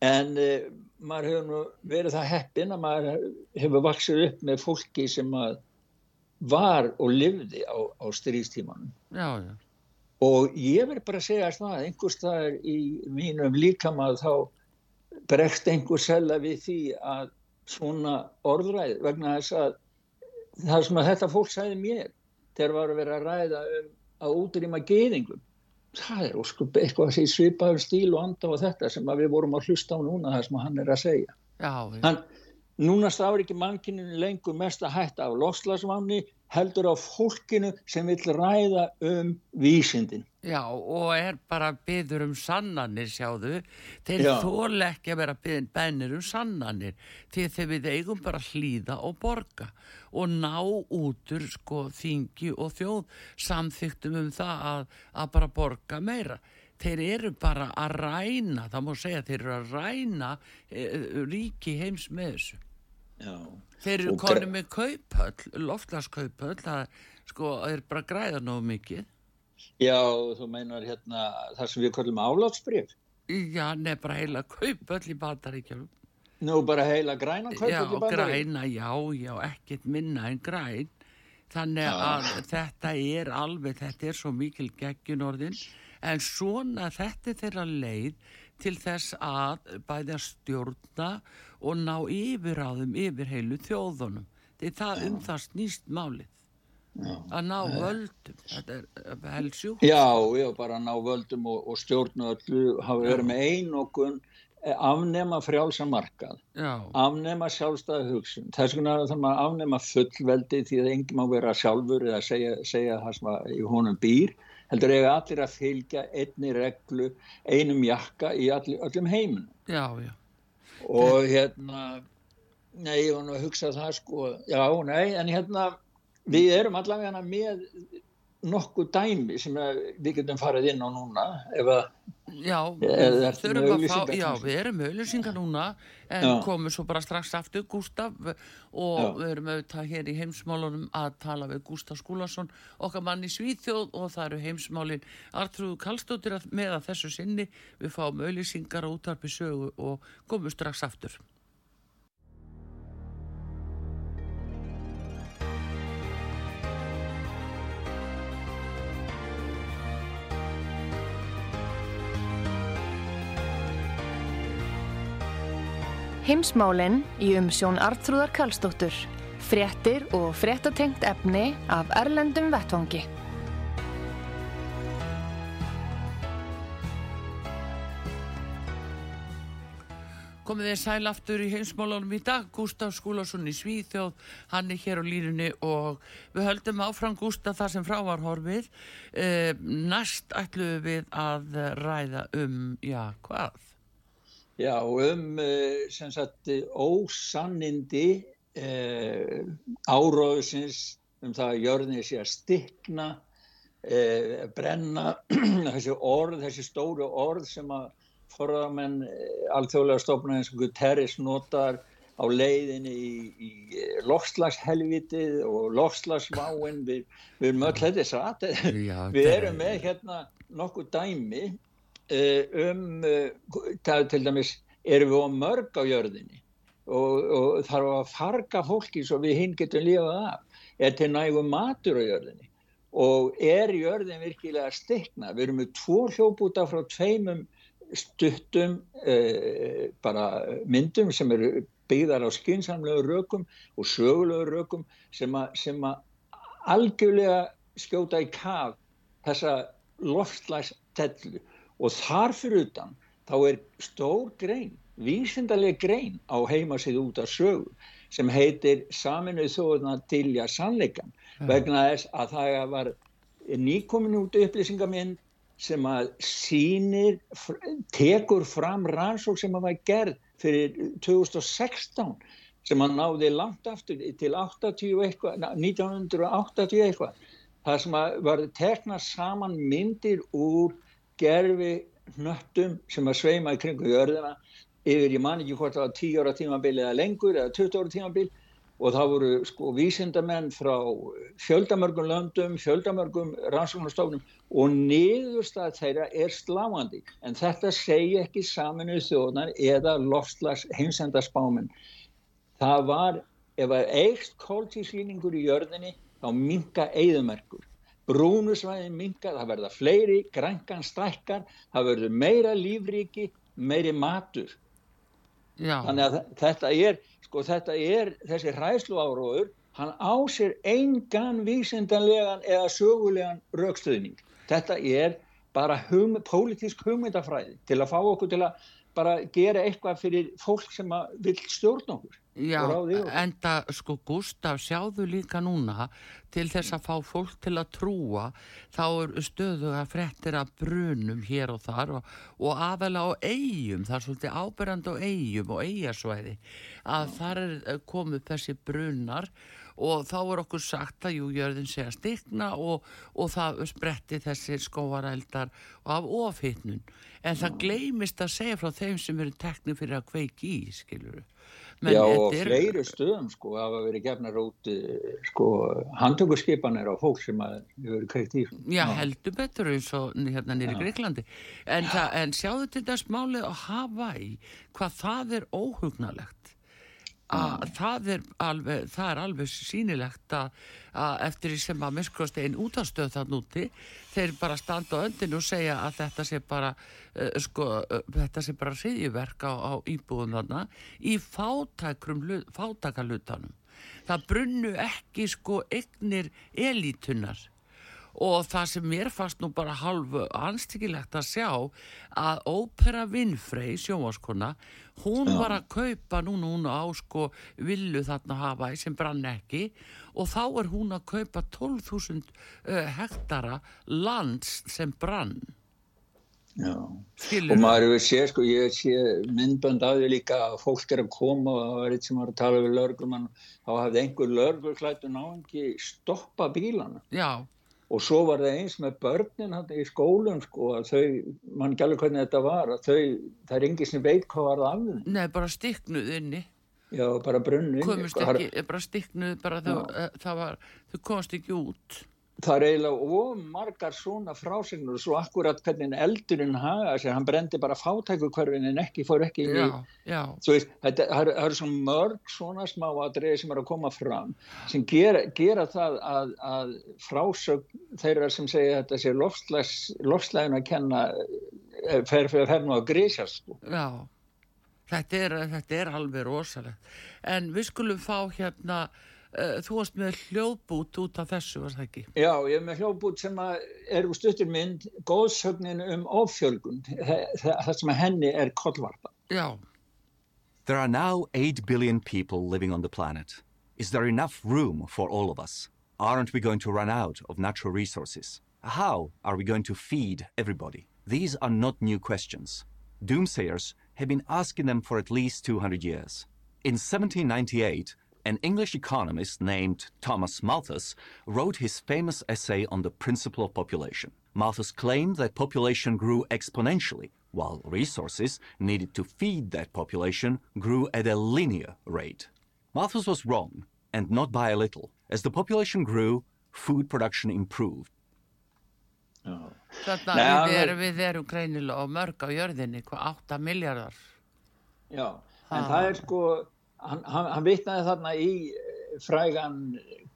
En uh, maður hefur nú verið það heppin að maður hefur vaksið upp með fólki sem að var og lifði á, á stríðstímanum. já, já. Og ég verð bara að segja að einhvers staðar í mínum líkamað þá bregst einhver sella við því að svona orðræð vegna þess að það sem að þetta fólk sagði mér þegar var að vera að ræða um að útrýma geðingum það er óskup eitthvað að segja svipaður stíl og anda og þetta sem við vorum að hlusta á núna það sem hann er að segja. Já, hann, núna stafur ekki mannkyninu lengur mest að hætta af lofslagsvanni heldur á fólkinu sem vil ræða um vísindin Já, og er bara byður um sannanir, sjáðu. Þeir þóla ekki að vera byðin bennir um sannanir því þeir við eigum bara hlýða og borga og ná útur sko þingi og þjóð samþyktum um það að, að bara borga meira. Þeir eru bara að ræna, það má segja, þeir eru að ræna e, ríki heims með þessu. Já. Þeir eru gre- með kaupöll, loftlaskauphöll, það sko, er bara græða nógu mikið. Já, þú meinar hérna það sem við kallum álátsbrif. Já, nefn bara heila kaupöll í bataríkjum. Nú bara heila græna kaup Já, ekki bara. græna, já, já, ekkert minna en græn. Þannig Já. að þetta er alveg, þetta er svo mikil geggjun orðin. En svona þetta er þeirra leið til þess að bæði að stjórna og ná yfiráðum yfir heilu þjóðunum. Það um það snýst málið. Að ná völdum. Þetta er helsjúkt. Já, já, bara ná völdum og, og stjórnu öllu hafa verið með einokun afnema frjálsa markað, Já, afnema sjálfstæða hugsun. Þess vegna þarf maður að afnema fullveldi því að enginn má vera sjálfur eða segja, segja það sem að í honum býr. Heldur eiga allir að fylgja einni reglu, einum jakka í allir, öllum heiminum. já, já. og hérna nei, ég var nú að hugsa það sko já, nei, en hérna við erum allavega með nokkuð dæmi sem við getum farið inn á núna ef að, Já, Eða að fá, já, við erum með auðlýsingar núna en Já. komum svo bara strax aftur Gústaf og Já. við erum auðvitað hér í heimsmálunum að tala við Gústaf Skúlason, okkar mann í Svíþjóð og það eru heimsmálin Artrúðu Kallstóttir með að þessu sinni við fáum auðlýsingar á útarpi sögu og komum strax aftur. Heimsmálinn í umsjón Artrúðar Karlsdóttur. Fréttir og fréttatengt efni af Erlendum Vettvangi. Komið þið sæl aftur í heimsmálunum í dag, Gústaf Skúlason í Svíþjóð, hann er hér á línunni og við höldum áfram Gústaf þar sem frá var horfið. Eh, næst ætlum við að ræða um, já, hvað? Já, um eh, sem sagt eh, ósannindi eh, áróðsins um það að jörðinni sé að stikna eh, brenna [CLEARS THROAT] þessi orð, þessi stóru orð sem að forðamenn eh, alþjóðlega stofnum eins og Guterres notar á leiðinni í, í loftslagshelvitið og loftslagsváin við, við erum öll þetta satt. [LAUGHS] Við erum með hérna nokkuð dæmi um uh, það til dæmis erum við á mörg á jörðinni? Og, og þarf að farga fólki svo við hinn getum lifað af? Er til nægu matur á jörðinni? Og er jörðin virkilega stikna. Við erum með tvo hljópúta frá tveimum stuttum eh, bara myndum sem eru byggðar á skinsamlegu rökum og sögulegu rökum sem að algjörlega skjóta í kaf þessa loftslagstellu og þar fyrir utan þá er stór grein, vísindarlega grein á heimasið út af sögu sem heitir Saminuð þóðuna tilja sannleikan vegna þess að það var nýkomin út upplýsingamind sem að sínir, tekur fram rannsók sem að var gerð fyrir 2016 sem að náði langt aftur til 80 eitthvað, 1980 eitthvað. Það sem að var tekna saman myndir úr gerfi hnöttum sem að sveima í kringu jörðina yfir, ég man ekki hvort það var 10 ára tímabil eða lengur eða 20 ára tímabil og það voru sko vísindamenn frá fjöldamörgum löndum, fjöldamörgum rannsóknarstofnum og niðurstað þeirra er sláandi en þetta segja ekki saminuð þjóðnar eða lofslags heimsendarspáminn. Það var, ef það eitt kóltíslýningur í jörðinni þá minka eigðumerkur. Brúnusvæðin minka, það verða fleiri, grænkan stækkar, það verður meira lífríki, meiri matur. Já. Þannig að þetta er, sko þetta er þessi hræslu áróður, hann á sér engan vísindanlegan eða sögulegan raukstöðning. Þetta er bara hum, pólitísk hugmyndafræði til að fá okkur til að bara gera eitthvað fyrir fólk sem vil stjórna okkur. Já, enda sko Gustaf sjáðu líka núna til þess að fá fólk til að trúa þá er stöðuga frettir að brunum hér og þar og, og aðalega á eigum, það er svolítið ábyrrand á eigum og eigasvæði að þar er eh, komið þessi brunar og þá er okkur sagt að jújörðin sé að stikna og, og það spretti þessi skóarældar af ofhittnun en það gleimist að segja frá þeim sem eru tekni fyrir að kveiki í, skiluru Men Já og er... fleiri stöðum sko hafa verið gefnar út eh, sko handtökurskipanir á fólk sem hefur verið kveikt í. Já heldur betur eins og hérna nýri Greiklandi en, en sjáðu til þess málið að hafa í hvað það er óhugnalegt að það er alveg, það er alveg sínilegt að, að eftir því sem að miskrosti einn útastöð þann úti þeir bara standa á öndinu og segja að þetta sé bara uh, sko, uh, þetta sé bara hriðiverk á, á íbúðun þarna í fátakarlutanum það brunnu ekki sko eignir elítunar og það sem mér fannst nú bara halvu anstíkilegt að sjá að Ópera Winfrey, sjóaskona hún Já. var að kaupa núna hún á sko villu þarna hafa sem brann ekki. Og þá er hún að kaupa 12.000 uh, hektara lands sem brann. Já, Skilur og maður hefur séð, sko, ég hef séð myndbönd af því líka að fólk er að koma og það var eitt sem var að tala við lörgum þá hafði einhver lörgurklættu náðan stoppa bílana. Já og svo var það eins með börnin í skólum sko að þau, mann gælu hvernig þetta var að þau, það er engi sem veit hvað var það af þau. Nei, bara stiknuð inni. Já, bara brunnu inni. Komist sko, ekki, bara stiknuð, bara þau, eh, það var, þau komast ekki út það er eiginlega ómargar svona frásignur og svo akkurat hvernig eldurinn haga sér, hann brendi bara fátækukverfin en ekki, fór ekki já, já. Veist, þetta, það eru svona mörg svona smá aðriði sem er að koma fram sem gera, gera það að, að frásög þeirra sem segja þetta sé lofslægin að kenna eh, fer fyrir að ferna á grísast sko. Já, þetta er, þetta er alveg rosalegt en við skulum fá hérna þú varst með hljóðbút út af þessu, var það ekki? Já, ég er með hljóðbút sem er úr stutturmynd góðsögnin um ofjölgun það sem að henni er kollvarpa. Já. There are now 8 billion people living on the planet. Is there enough room for all of us? Aren't we going to run out of natural resources? How are we going to feed everybody? These are not new questions. Doomsayers have been asking them for at least 200 years. In 1798, an English economist named Thomas Malthus wrote his famous essay on the principle of population. Malthus claimed that population grew exponentially, while resources needed to feed that population grew at a linear rate. Malthus was wrong, and not by a little. As the population grew, food production improved. Oh. Þarna Nei, við, erum, við erum greinilega á mörg á jörðinni, hvað 8 miljardar. Já, en ha. það er sko hann, hann, hann vitnaði þarna í eh, frægan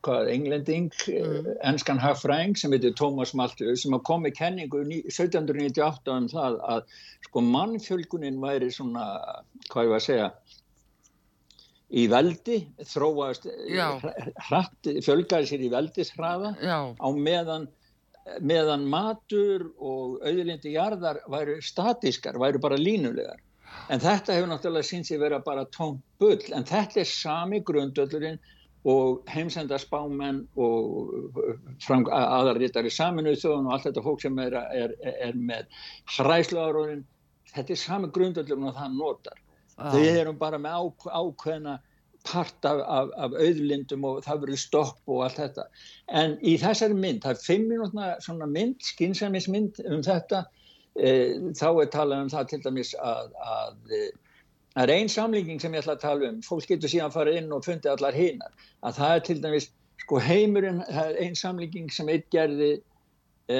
hvað, englending, mm. enskan hagfræng sem heitir Thomas Malthus sem kom með kenningu 1798 um það að sko mannfjölgunin væri svona, hvað ég var að segja, í veldi, þróaðist hratt, fjölgaði sér í veldishraða á meðan meðan matur og auðlindi jarðar væru statískar, væru bara línulegar. En þetta hefur náttúrulega síns að vera bara tóm bull, en þetta er sami grundöldurinn og heimsenda spámenn og aðarritari saminuð þjóðun og allt þetta fólk sem er, er, er með hræsluðaróðin, þetta er sami grundöldurinn og það notar. Ah. Þau erum bara með á, ákveðna part af, af, af auðlindum og það verður stopp og allt þetta. En í þessari mynd, það er fimm minútna mynd, skynsæmismynd um þetta, þá er talað um það til dæmis að, að það er einn samlíking sem ég ætla að tala um, fólk getur síðan að fara inn og fundi allar hinnar, að það er til dæmis, sko heimurinn, það er einn samlíking sem eitt gerði e,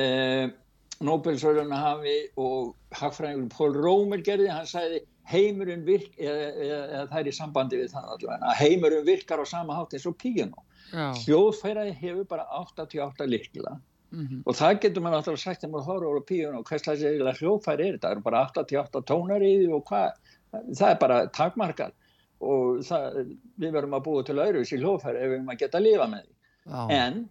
Nobelsvörðuna hafi og hagfræðingurinn Pól Rómer gerði, hann sæði heimurinn virk, eða, eða, eða það er í sambandi við það allavega, að heimurinn virkar á sama hátt eins og píjano. Hljóðfæraði hefur bara 88 likla mm -hmm. og það getur maður alltaf sagt þegar maður horfður á píjano, hvers slags hljóðfæri er þetta? Það eru bara 88 tónar í því og hvað? Það er bara takmarkað og það, við verðum að búa til öðruvis í hljóðfæri ef við erum að geta að lifa með því. Já. En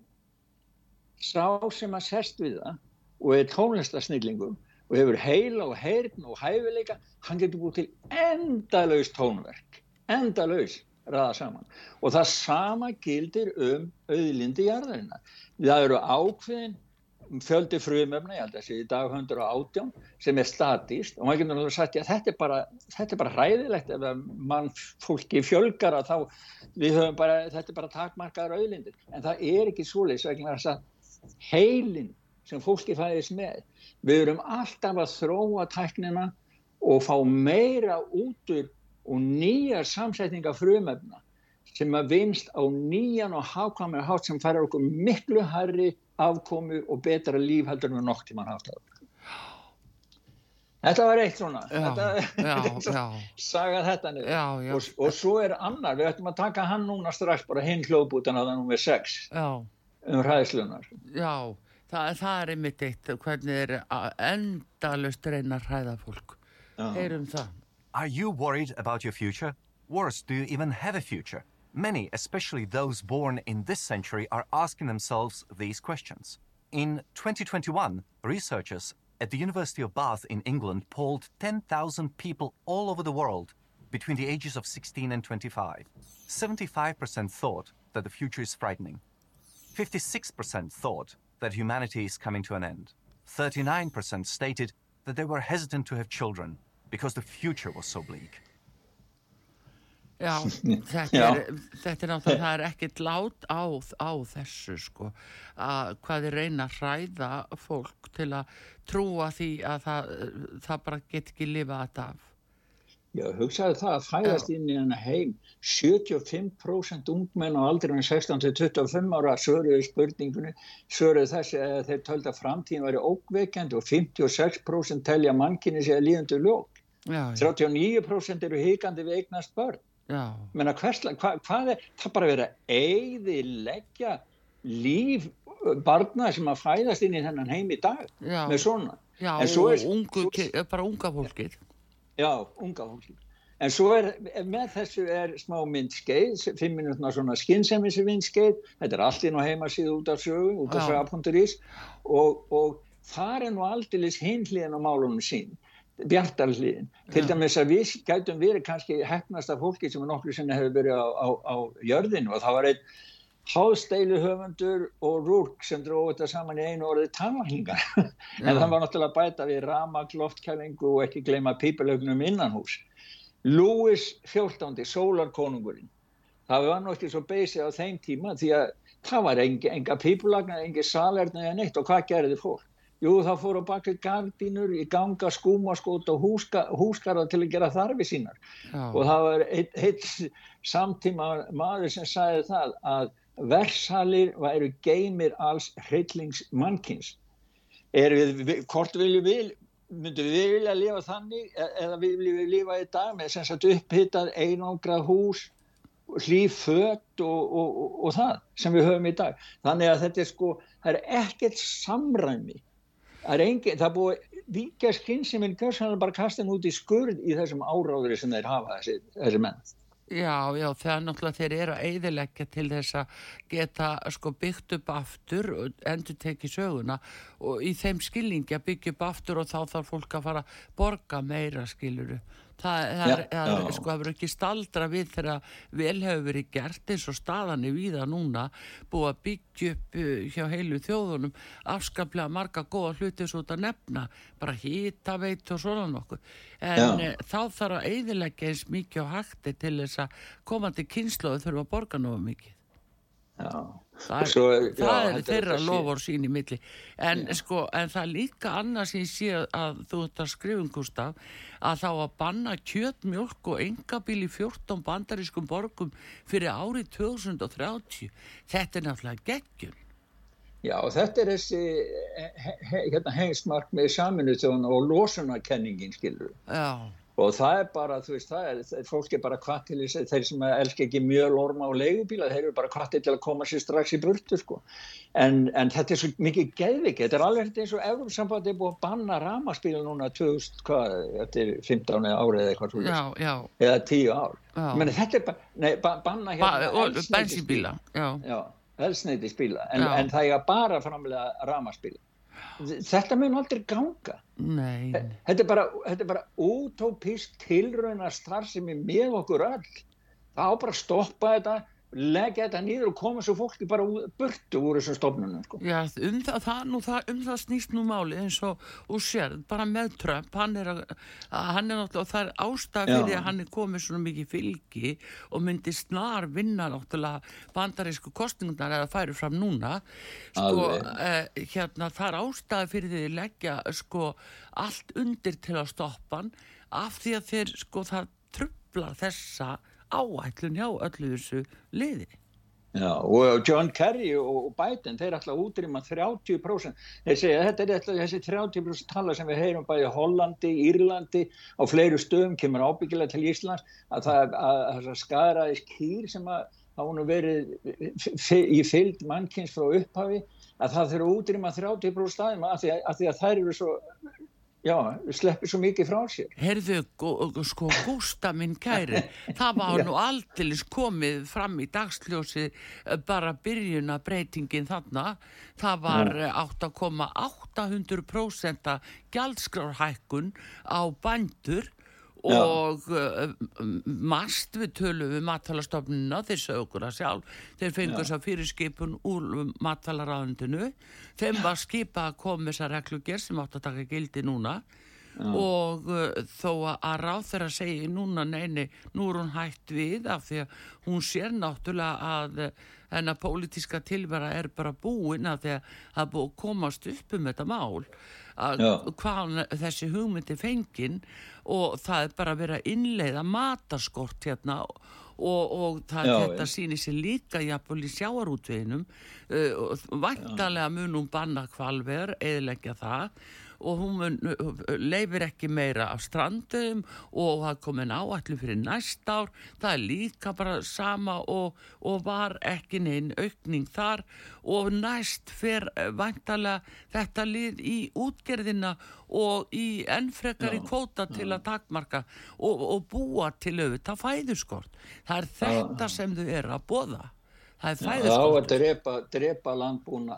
sá sem að sest við það og er tónlistasnillingum og hefur heila og heyrn og hæfileika, hann getur búið til endalaus tónverk, endalaus ræða saman. Og það sama gildir um auðlindi jarðarinnar. Það eru ákveðin fjöldi frumöfna, ég held að það sé í dag 118, sem er statíst og maður getur náttúrulega sagt að þetta er bara, þetta er bara hræðilegt ef mann fólki fjölgar að þá við höfum bara, þetta er bara takmarkaður auðlindir. En það er ekki svoleiðis vegna þess að heilin sem fólki fæðist með. Við erum alltaf að þróa tæknina og fá meira útur og nýjar samsetninga frumöfna sem að vinst á nýjan og hákvæmur hátt sem færir okkur miklu harri afkomu og betra líf heldur en nokk tíman haft það. Þetta var eitt svona, já, þetta, já, [LAUGHS] saga þetta niður. Og, og svo er annar, við ættum að taka hann núna strax bara hinn hljóðbútan að það nú er sex um ræðslunar. Já, það, það er einmitt eitt. Hvernig er endalust reyna að hræða fólk? Heyrum það. Are you worried about your future? Worse, do you even have a future? Many, especially those born in this century, are asking themselves these questions. In 2021, researchers at the University of Bath in England polled 10,000 people all over the world between the ages of 16 and 25. 75% thought that the future is frightening. 56% thought that humanity is coming to an end. 39% stated that they were hesitant to have children because the future was so bleak. [LAUGHS] Já, þetta er, þetta er náttúrulega, það er ekkert lát á, á þessu sko, að hvað er reyna að hræða fólk til að trúa því að það, það bara get ekki lifa þetta af. Já, hugsaðu það að fæðast inn í hennar heim 75% ungmenn á aldrei 16-25 ára svöruðu spurningunni, svöruðu þessi að þeir tölda framtíðin væri ókveikjandi og 56% telja mannkinni sig að líðandu lók. 39% eru híkandi við eignast börn. Menna, hversla, hva, hvað er, það bara verið að eigði leggja líf barna sem að fæðast inn í þennan heim í dag Já. með svona. Já, og er, ungu, svo, bara unga fólkið. Já, unga fólki. En svo er, með þessu er smá myndskeið, fimm minútna svona skynnsemmisir myndskeið, þetta er allt inn á heimasíðu út af sögu, út af söga.is og, og það er nú aldilis hinliðin á málunum sín, bjartarliðin. Til dæmis að við gætum verið kannski hefnast af fólki sem nokkur sinna hefur verið á, á, á jörðinu og það var einn háðsteilu höfundur og rúrk sem dróði þetta saman í einu orðið tannvækningar [LAUGHS] en það var náttúrulega bæta við rama, gloftkælingu og ekki gleyma pípilögnum innanhús Lúis XIV, sólarkonungurinn. Það var náttúrulega svo beysið á þeim tíma því að það var enga, pípulagna, enga salerna eða neitt og hvað gerði fólk? Jú, það fór á baki gardínur í ganga skúmaskót og húska, húskara til að gera þarfi sínar Já. og það var eitt, eitt samtíma maður sem sagði það að versalir væru geymir alls hreillings mannkins er við, hvort viljum við myndum við vilja lifa þannig e, eða viljum við lifa í dag með sem sagt upphittað einangrað hús hlýf fött og, og, og, og það sem við höfum í dag. Þannig að þetta er sko, það er ekkert samræmi. Það er, engin, það er búið vika skynsuminn gjörsanlega bara kastin út í skurð í þessum áráðuri sem þeir hafa þessi, þessi menn. Já, já, þegar náttúrulega þeir eru að eiðilegja til þess að geta sko byggt upp aftur og endur tekið söguna og í þeim skilningi að byggja upp aftur og þá þarf fólk að fara að borga meira skiluru það, það, Já, er, það já. sko, verður ekki staldra við þegar vel hefur verið gert eins og staðan er víða núna búið að byggja upp uh, hjá heilu þjóðunum afskaplega marga góða hluti svo að nefna bara hýta veit og svona nokkuð en Já. uh, þá þarf að eiðilegja eins mikið á hætti til þess að komandi kynnslóðu þurfa að borga nógu mikið. Það er, Svo, já, það er þetta þeirra lofur sín í milli. En sko, en það er líka annars sem ég sé að þú ert að skrifum Gustaf að þá að banna kjöt, mjölk og engabíl í 14 bandarískum borgum fyrir árið 2030 þetta er náttúrulega geggjum Já, þetta er þessi he, he, hérna, heimsmark með saminu þjóðan og losunarkenningin, skilur. já, Og það er bara, þú veist, það er, fólk er bara hvað til þess að þeir sem elska ekki mjög lorma og leigubíla, þeir eru bara hvað til að koma sér strax í burtu, sko. En, en þetta er svo mikið geðviki, þetta er alveg eins og Európsamband er búið að banna ramaspíla núna 2000, hvað, þetta er 15 árið eða eitthvað svo, já, já, eða 10 ár. Meni, þetta er bara, nei, ba banna ba hérna eldsneytisbíla. bensínbíla já, Já, elsneitisbíla, en, en það er bara framlega ramaspíla. Þetta mun aldrei ganga. nei. Þetta er bara, þetta er bara útópísk tilrauna starfsemi með okkur öll. Það á bara að stoppa þetta, leggja þetta nýður og koma svo fólki bara burtu úr þessum stofnunum. Sko. Já, um það, það, nú, það, um það snýst nú máli eins og úr sér, bara með Trump, hann er, að, hann er náttúrulega, það er ástæð Já. fyrir að hann er komið svona mikið fylgi og myndi snar vinna náttúrulega bandarísku kostningunar eða færi fram núna, sko, eh, hérna, það er ástæð fyrir því að leggja, sko, allt undir til að stoppa hann af því að þeir, sko, það trublar þessa áætlun hjá öllu þessu liði. Já, og John Kerry og og Biden, þeir ætla að útrýma 30%. Þeir segja að þetta er ætla, þessi 30% tala sem við heyrum bæði Hollandi, Írlandi, á fleiru stöðum, kemur ábyggilega til Íslands, að það að, að, að skaraðis kýr sem að nú verið í fylgd mannkins frá upphafi, að það þurfa útrýma 30% staðum að því að, að þær eru svo, já, sleppir svo mikið frá sér. Herðu, sko, Gústa minn kæri, [LAUGHS] það var nú aldeilis komið fram í dagsljósi eh, bara byrjuna breytingin þarna. Það var eh, 8,800% gjaldskrárhækkun á bændur Já. Og uh, mast við tölum við matalastofnuna, þeir sögur okkur að sjálf, þeir fengur þess að fyrirskipun úr matalaráðundinu, þeim var skipa að koma þessa regluger sem átt að taka gildi núna. Og uh, þó að ráð þeirra segi núna neini, nú er hún hætt við af því að hún sér náttúrulega að uh, hennar pólitíska tilvera er bara búin af því að það búið að komast upp um þetta mál. að Já. Hvaðan þessi hugmyndi fengin og það er bara að innleiða mataskort hérna og, og það, Já, þetta sýnir sér líka jafnvel í sjáarútveginum uh, og væntalega mun hún banna kvalver, eðleggja það og hún mun, leifir ekki meira af strandum og það komin áallu fyrir næst ár. Það er líka bara sama og, og var ekki neinn aukning þar. Og næst fer uh, væntalega þetta lið í útgerðina og í ennfrekari kvóta til að takmarka og, og búa til auðvitað fæðuskort. Það er þetta sem þau eru að boða. Það er Það á að drepa, drepa landbúna,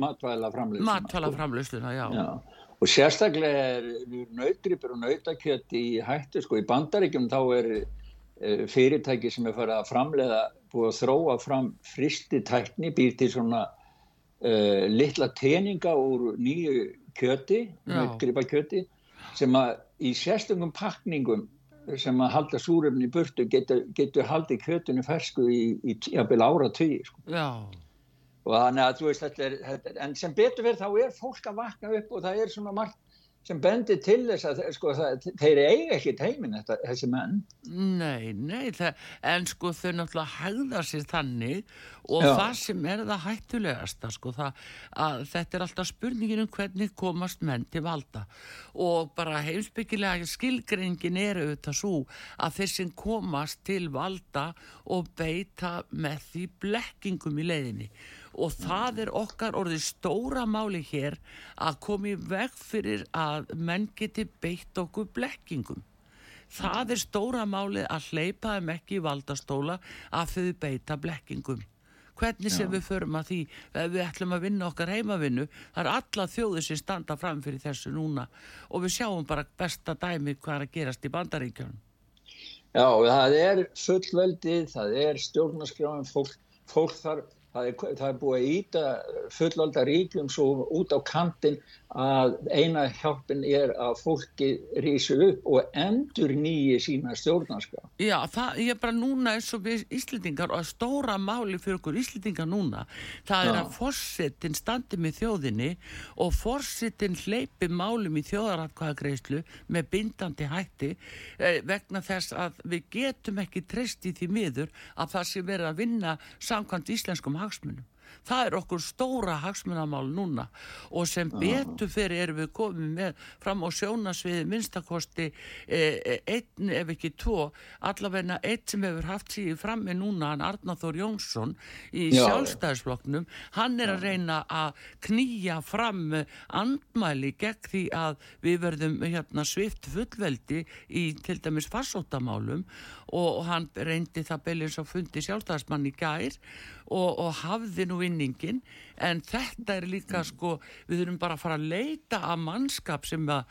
matvæla framlýsina. matvala framlösluna, já. Já, og sérstaklega er nautgripur og nautakjött í hættu, sko, í bandaríkjum þá er uh, fyrirtæki sem er farið að framleiða, búið að þróa fram fristitækni, býr til svona uh, litla teninga úr nýju kjöti, Já. nautgripakjöti, sem að í sérstöngum pakningum sem að halda súrefni í burtu getur, getur haldið kjötinu fersku í, í jafnvel ára tugi, sko. Já, og þannig að þú veist þetta er, þetta er en sem betur verð þá er fólk að vakna upp og það er svona margt sem bendir til þess að sko, það, þeir eiga ekki heimin þetta, þessi menn. Nei, nei, það, en sko þau náttúrulega hegða sér þannig og Já. það sem er það hættulegasta sko það að þetta er alltaf spurningin um hvernig komast menn til valda og bara heimsbyggilega skilgreiningin er auðvitað svo að þeir sem komast til valda og beita með því blekkingum í leiðinni og það er okkar orðið stóra máli hér að koma í veg fyrir að menn geti beitt okkur blekkingum. Það er stóra málið að hleypa þeim ekki í valdastóla að þau beita blekkingum. Hvernig sem við förum að því ef við ætlum að vinna okkar heimavinnu, það er alla þjóðir sem standa fram fyrir þessu núna og við sjáum bara besta dæmi hvað er að gerast í bandaríkjörnum. Já, það er fullveldið, það er stjórnarskráin, fólk, fólk þar, það er, búið að íta fullvalda ríkjum svo út á kantin að eina hjálpin er að fólki rísi upp og endur nýji sína stjórnarskrá. Já, það er bara núna eins og við Íslendingar og stóra máli fyrir okkur Íslendingar núna það er Já. að forsetin standi með þjóðinni og forsetin hleypi málum í þjóðaratkvæðagreislu með bindandi hætti eh, vegna þess að við getum ekki treyst í því miður að það sé verið að vinna samkvæmt íslenskum hagsmunum. Það er okkur stóra hagsmunamál núna. Og sem betur fyrir erum við komið með fram á sjónasviði minnstakosti eh, einn ef ekki tvo, allavegna einn sem hefur haft síði frammi núna, hann Arnáþór Jónsson í Já. sjálfstæðisflokknum, hann er að reyna að knýja fram andmæli gegn því að við verðum hérna svift fullveldi í til dæmis farsóttamálum. Og, hann reyndi það beilins að fundi sjálfstæðismann í gær og, og hafði nú vinningin en þetta er líka sko við þurfum bara að fara að leita að mannskap sem að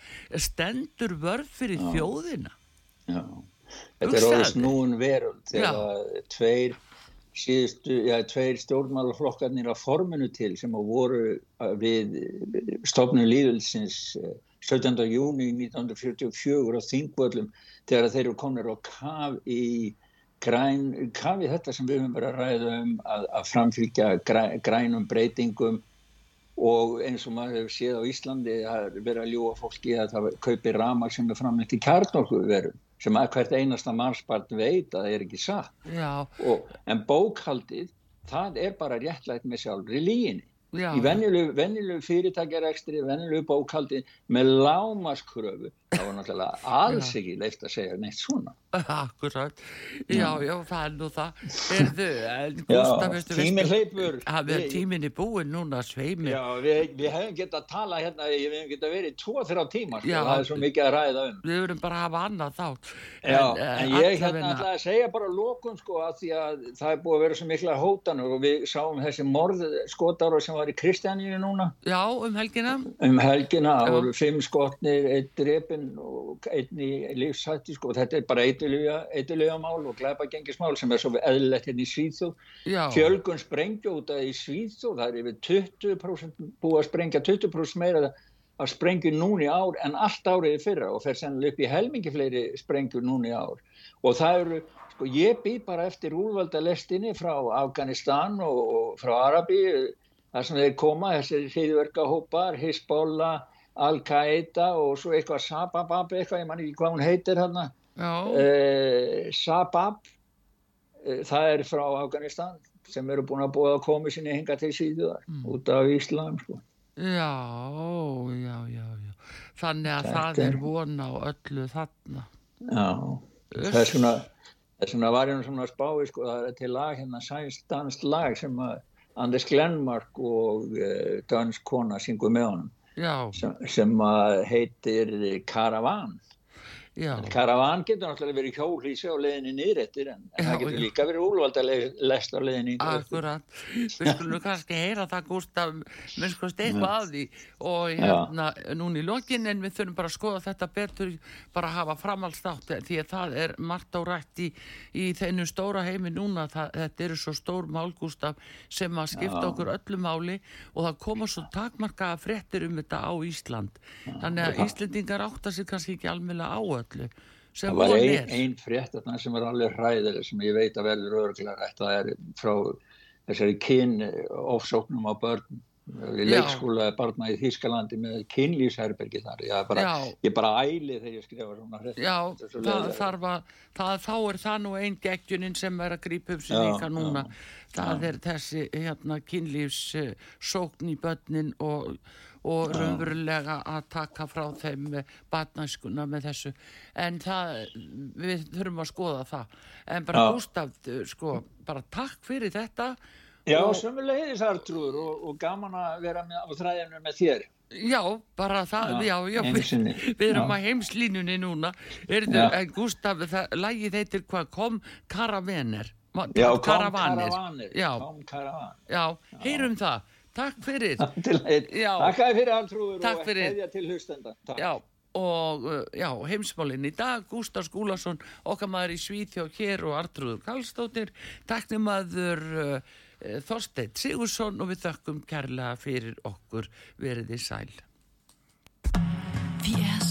stendur vörð fyrir þjóðina. Já, þetta er Hugsaðu orðið þér. snúin veröld þegar tveir síðustu, já, tveir stjórnmálaflokkarnir að forminu til sem að voru að við stofnum líðulsins 17. júni 1944 á Þingvöllum þegar þeir eru komnir á kaf í græn, kaf í þetta sem við höfum verið að ræða um að, að framfylgja græ, grænum breytingum og eins og maður hefur séð á Íslandi það er verið að ljúa fólki að það kaupi ramar sem er framleitt í kjarnorkuverum sem að hvert einasta mannsbarn veit að það er ekki satt. Og, en bókhaldið, það er bara réttlægt með sjálfri líginni. já, Í venjulegu, fyrirtækjarekstri, venjulegu bókhaldið með lámaskröfu, það var náttúrulega alls ekki leift að segja neitt svona. akkurat. Já, já, það er nú það. Erðu, en veistu, tíminn að Við- tíminn er búinn núna sveimi Já, við, við hefum getað að tala hérna, við hefum getað verið í tvo, þrjá tíma, sko, það er svo mikið að ræða um. við verðum bara að hafa annað þátt. Já, eh, en ég hérna allavegna- ætla að segja bara lókun sko að því að það er búið að vera svo mikla hótanur og við sáum þessi morð skotára sem var í Kristjaníu núna. Já, um helgina. Um helgina, Drepin og einn í lífshætti sko, þetta er bara eitthulega mál og glæpagengismál sem er svo eðlilegt hérna í Svíþjóð. Fjölgun sprengju út af í Svíþjóð, það er yfir 20% búið að sprengja 20% meira að sprengju núni ár en allt árið í fyrra og fer sennilega upp í helmingi fleiri sprengjur núni ár. Og það eru, sko, ég bý bara eftir úrvalda lestinni frá Afganistan og, og frá Arabi, þar sem þeir koma, þessir hriðverkahópar, Hezbollah, Al-Qaeda og svo eitthvað Sababab, eitthvað, ég man ekki hvað hún heitir hérna, eh, Sabab, eh, það er frá Afganistan sem eru búin að búa að koma sinni hinga til síðuðar út af Íslam, sko. já, já, já, já. Þannig að Þetta það er vona á öllu þarna. Já, það er svona, það er svona var ég nú svona spái, sko, það er til lag hérna, sænst lag sem að Anders Glenmark og uh, dansk kona syngur með honum já, sem, heitir Caravan. Já, Caravan getur náttúrulega verið hjólísi á leiðinni niðrættir en, en Já, það getur já. líka verið úlvalda lest á upp. akkurat. Við skulum kannski heyra það Gústaf minnskost eitthvað af því. Og hérna núna í lokin en við þurfum bara að skoða þetta betur bara að hafa framhaldstátt því að það er margt á rætt í, í þeinu stóra heimi núna. Það, þetta eru svo stór mál Gústaf sem að skipta Já. okkur öllu máli. Og það koma svo takmarkaða fréttir um þetta á Ísland. Þannig að Íslendingar átta sig kannski ekki almennlega á öllu sem Það var von ein, er ein frétt þarna sem var alveg hræðileg sem ég veit að verður örglega rætt. Það er frá þessari kyn ofsóknum á börn leikskóla barna í Þískalandi með kynlýsherbergi þar ég bara, Já. ég bara æli þegar ég skrifa svona fréttir. Já, Þetta svo það þarf að, það, þá er það nú einn geggjunin sem er að grípa upp Já, líka núna. Það er þessi hérna kynlífs uh, sókn í börnin og, og raunverulega að taka frá þeim batnæskuna með þessu. En það, við þurfum að skoða það. En bara uh, sko, bara takk fyrir þetta. Já, Og- sömulegis Artrúður og, og gaman að vera með, á þræðinu með þér. Já, bara það, já, Já, já, við, við erum Já. að heimslínunni núna. Erðu, en Gústaf, það, lagið heitir hvað, kom Karavaner. Ma- Já, kom Karavanir. já, heyrum það. Takk fyrir. Takk fyrir Artrúður Takk og fyrir. hefðja til hlustenda. Takk. Já, og uh, já, heimsmálinn í dag, Gústaf Skúlason, okkar maður í Svíþjóð hér og Artrúður Karlsdóttir, takknimaður uh, Þorsteinn Sigursson og við þökkum kærlega fyrir okkur veriði sæl. Vi er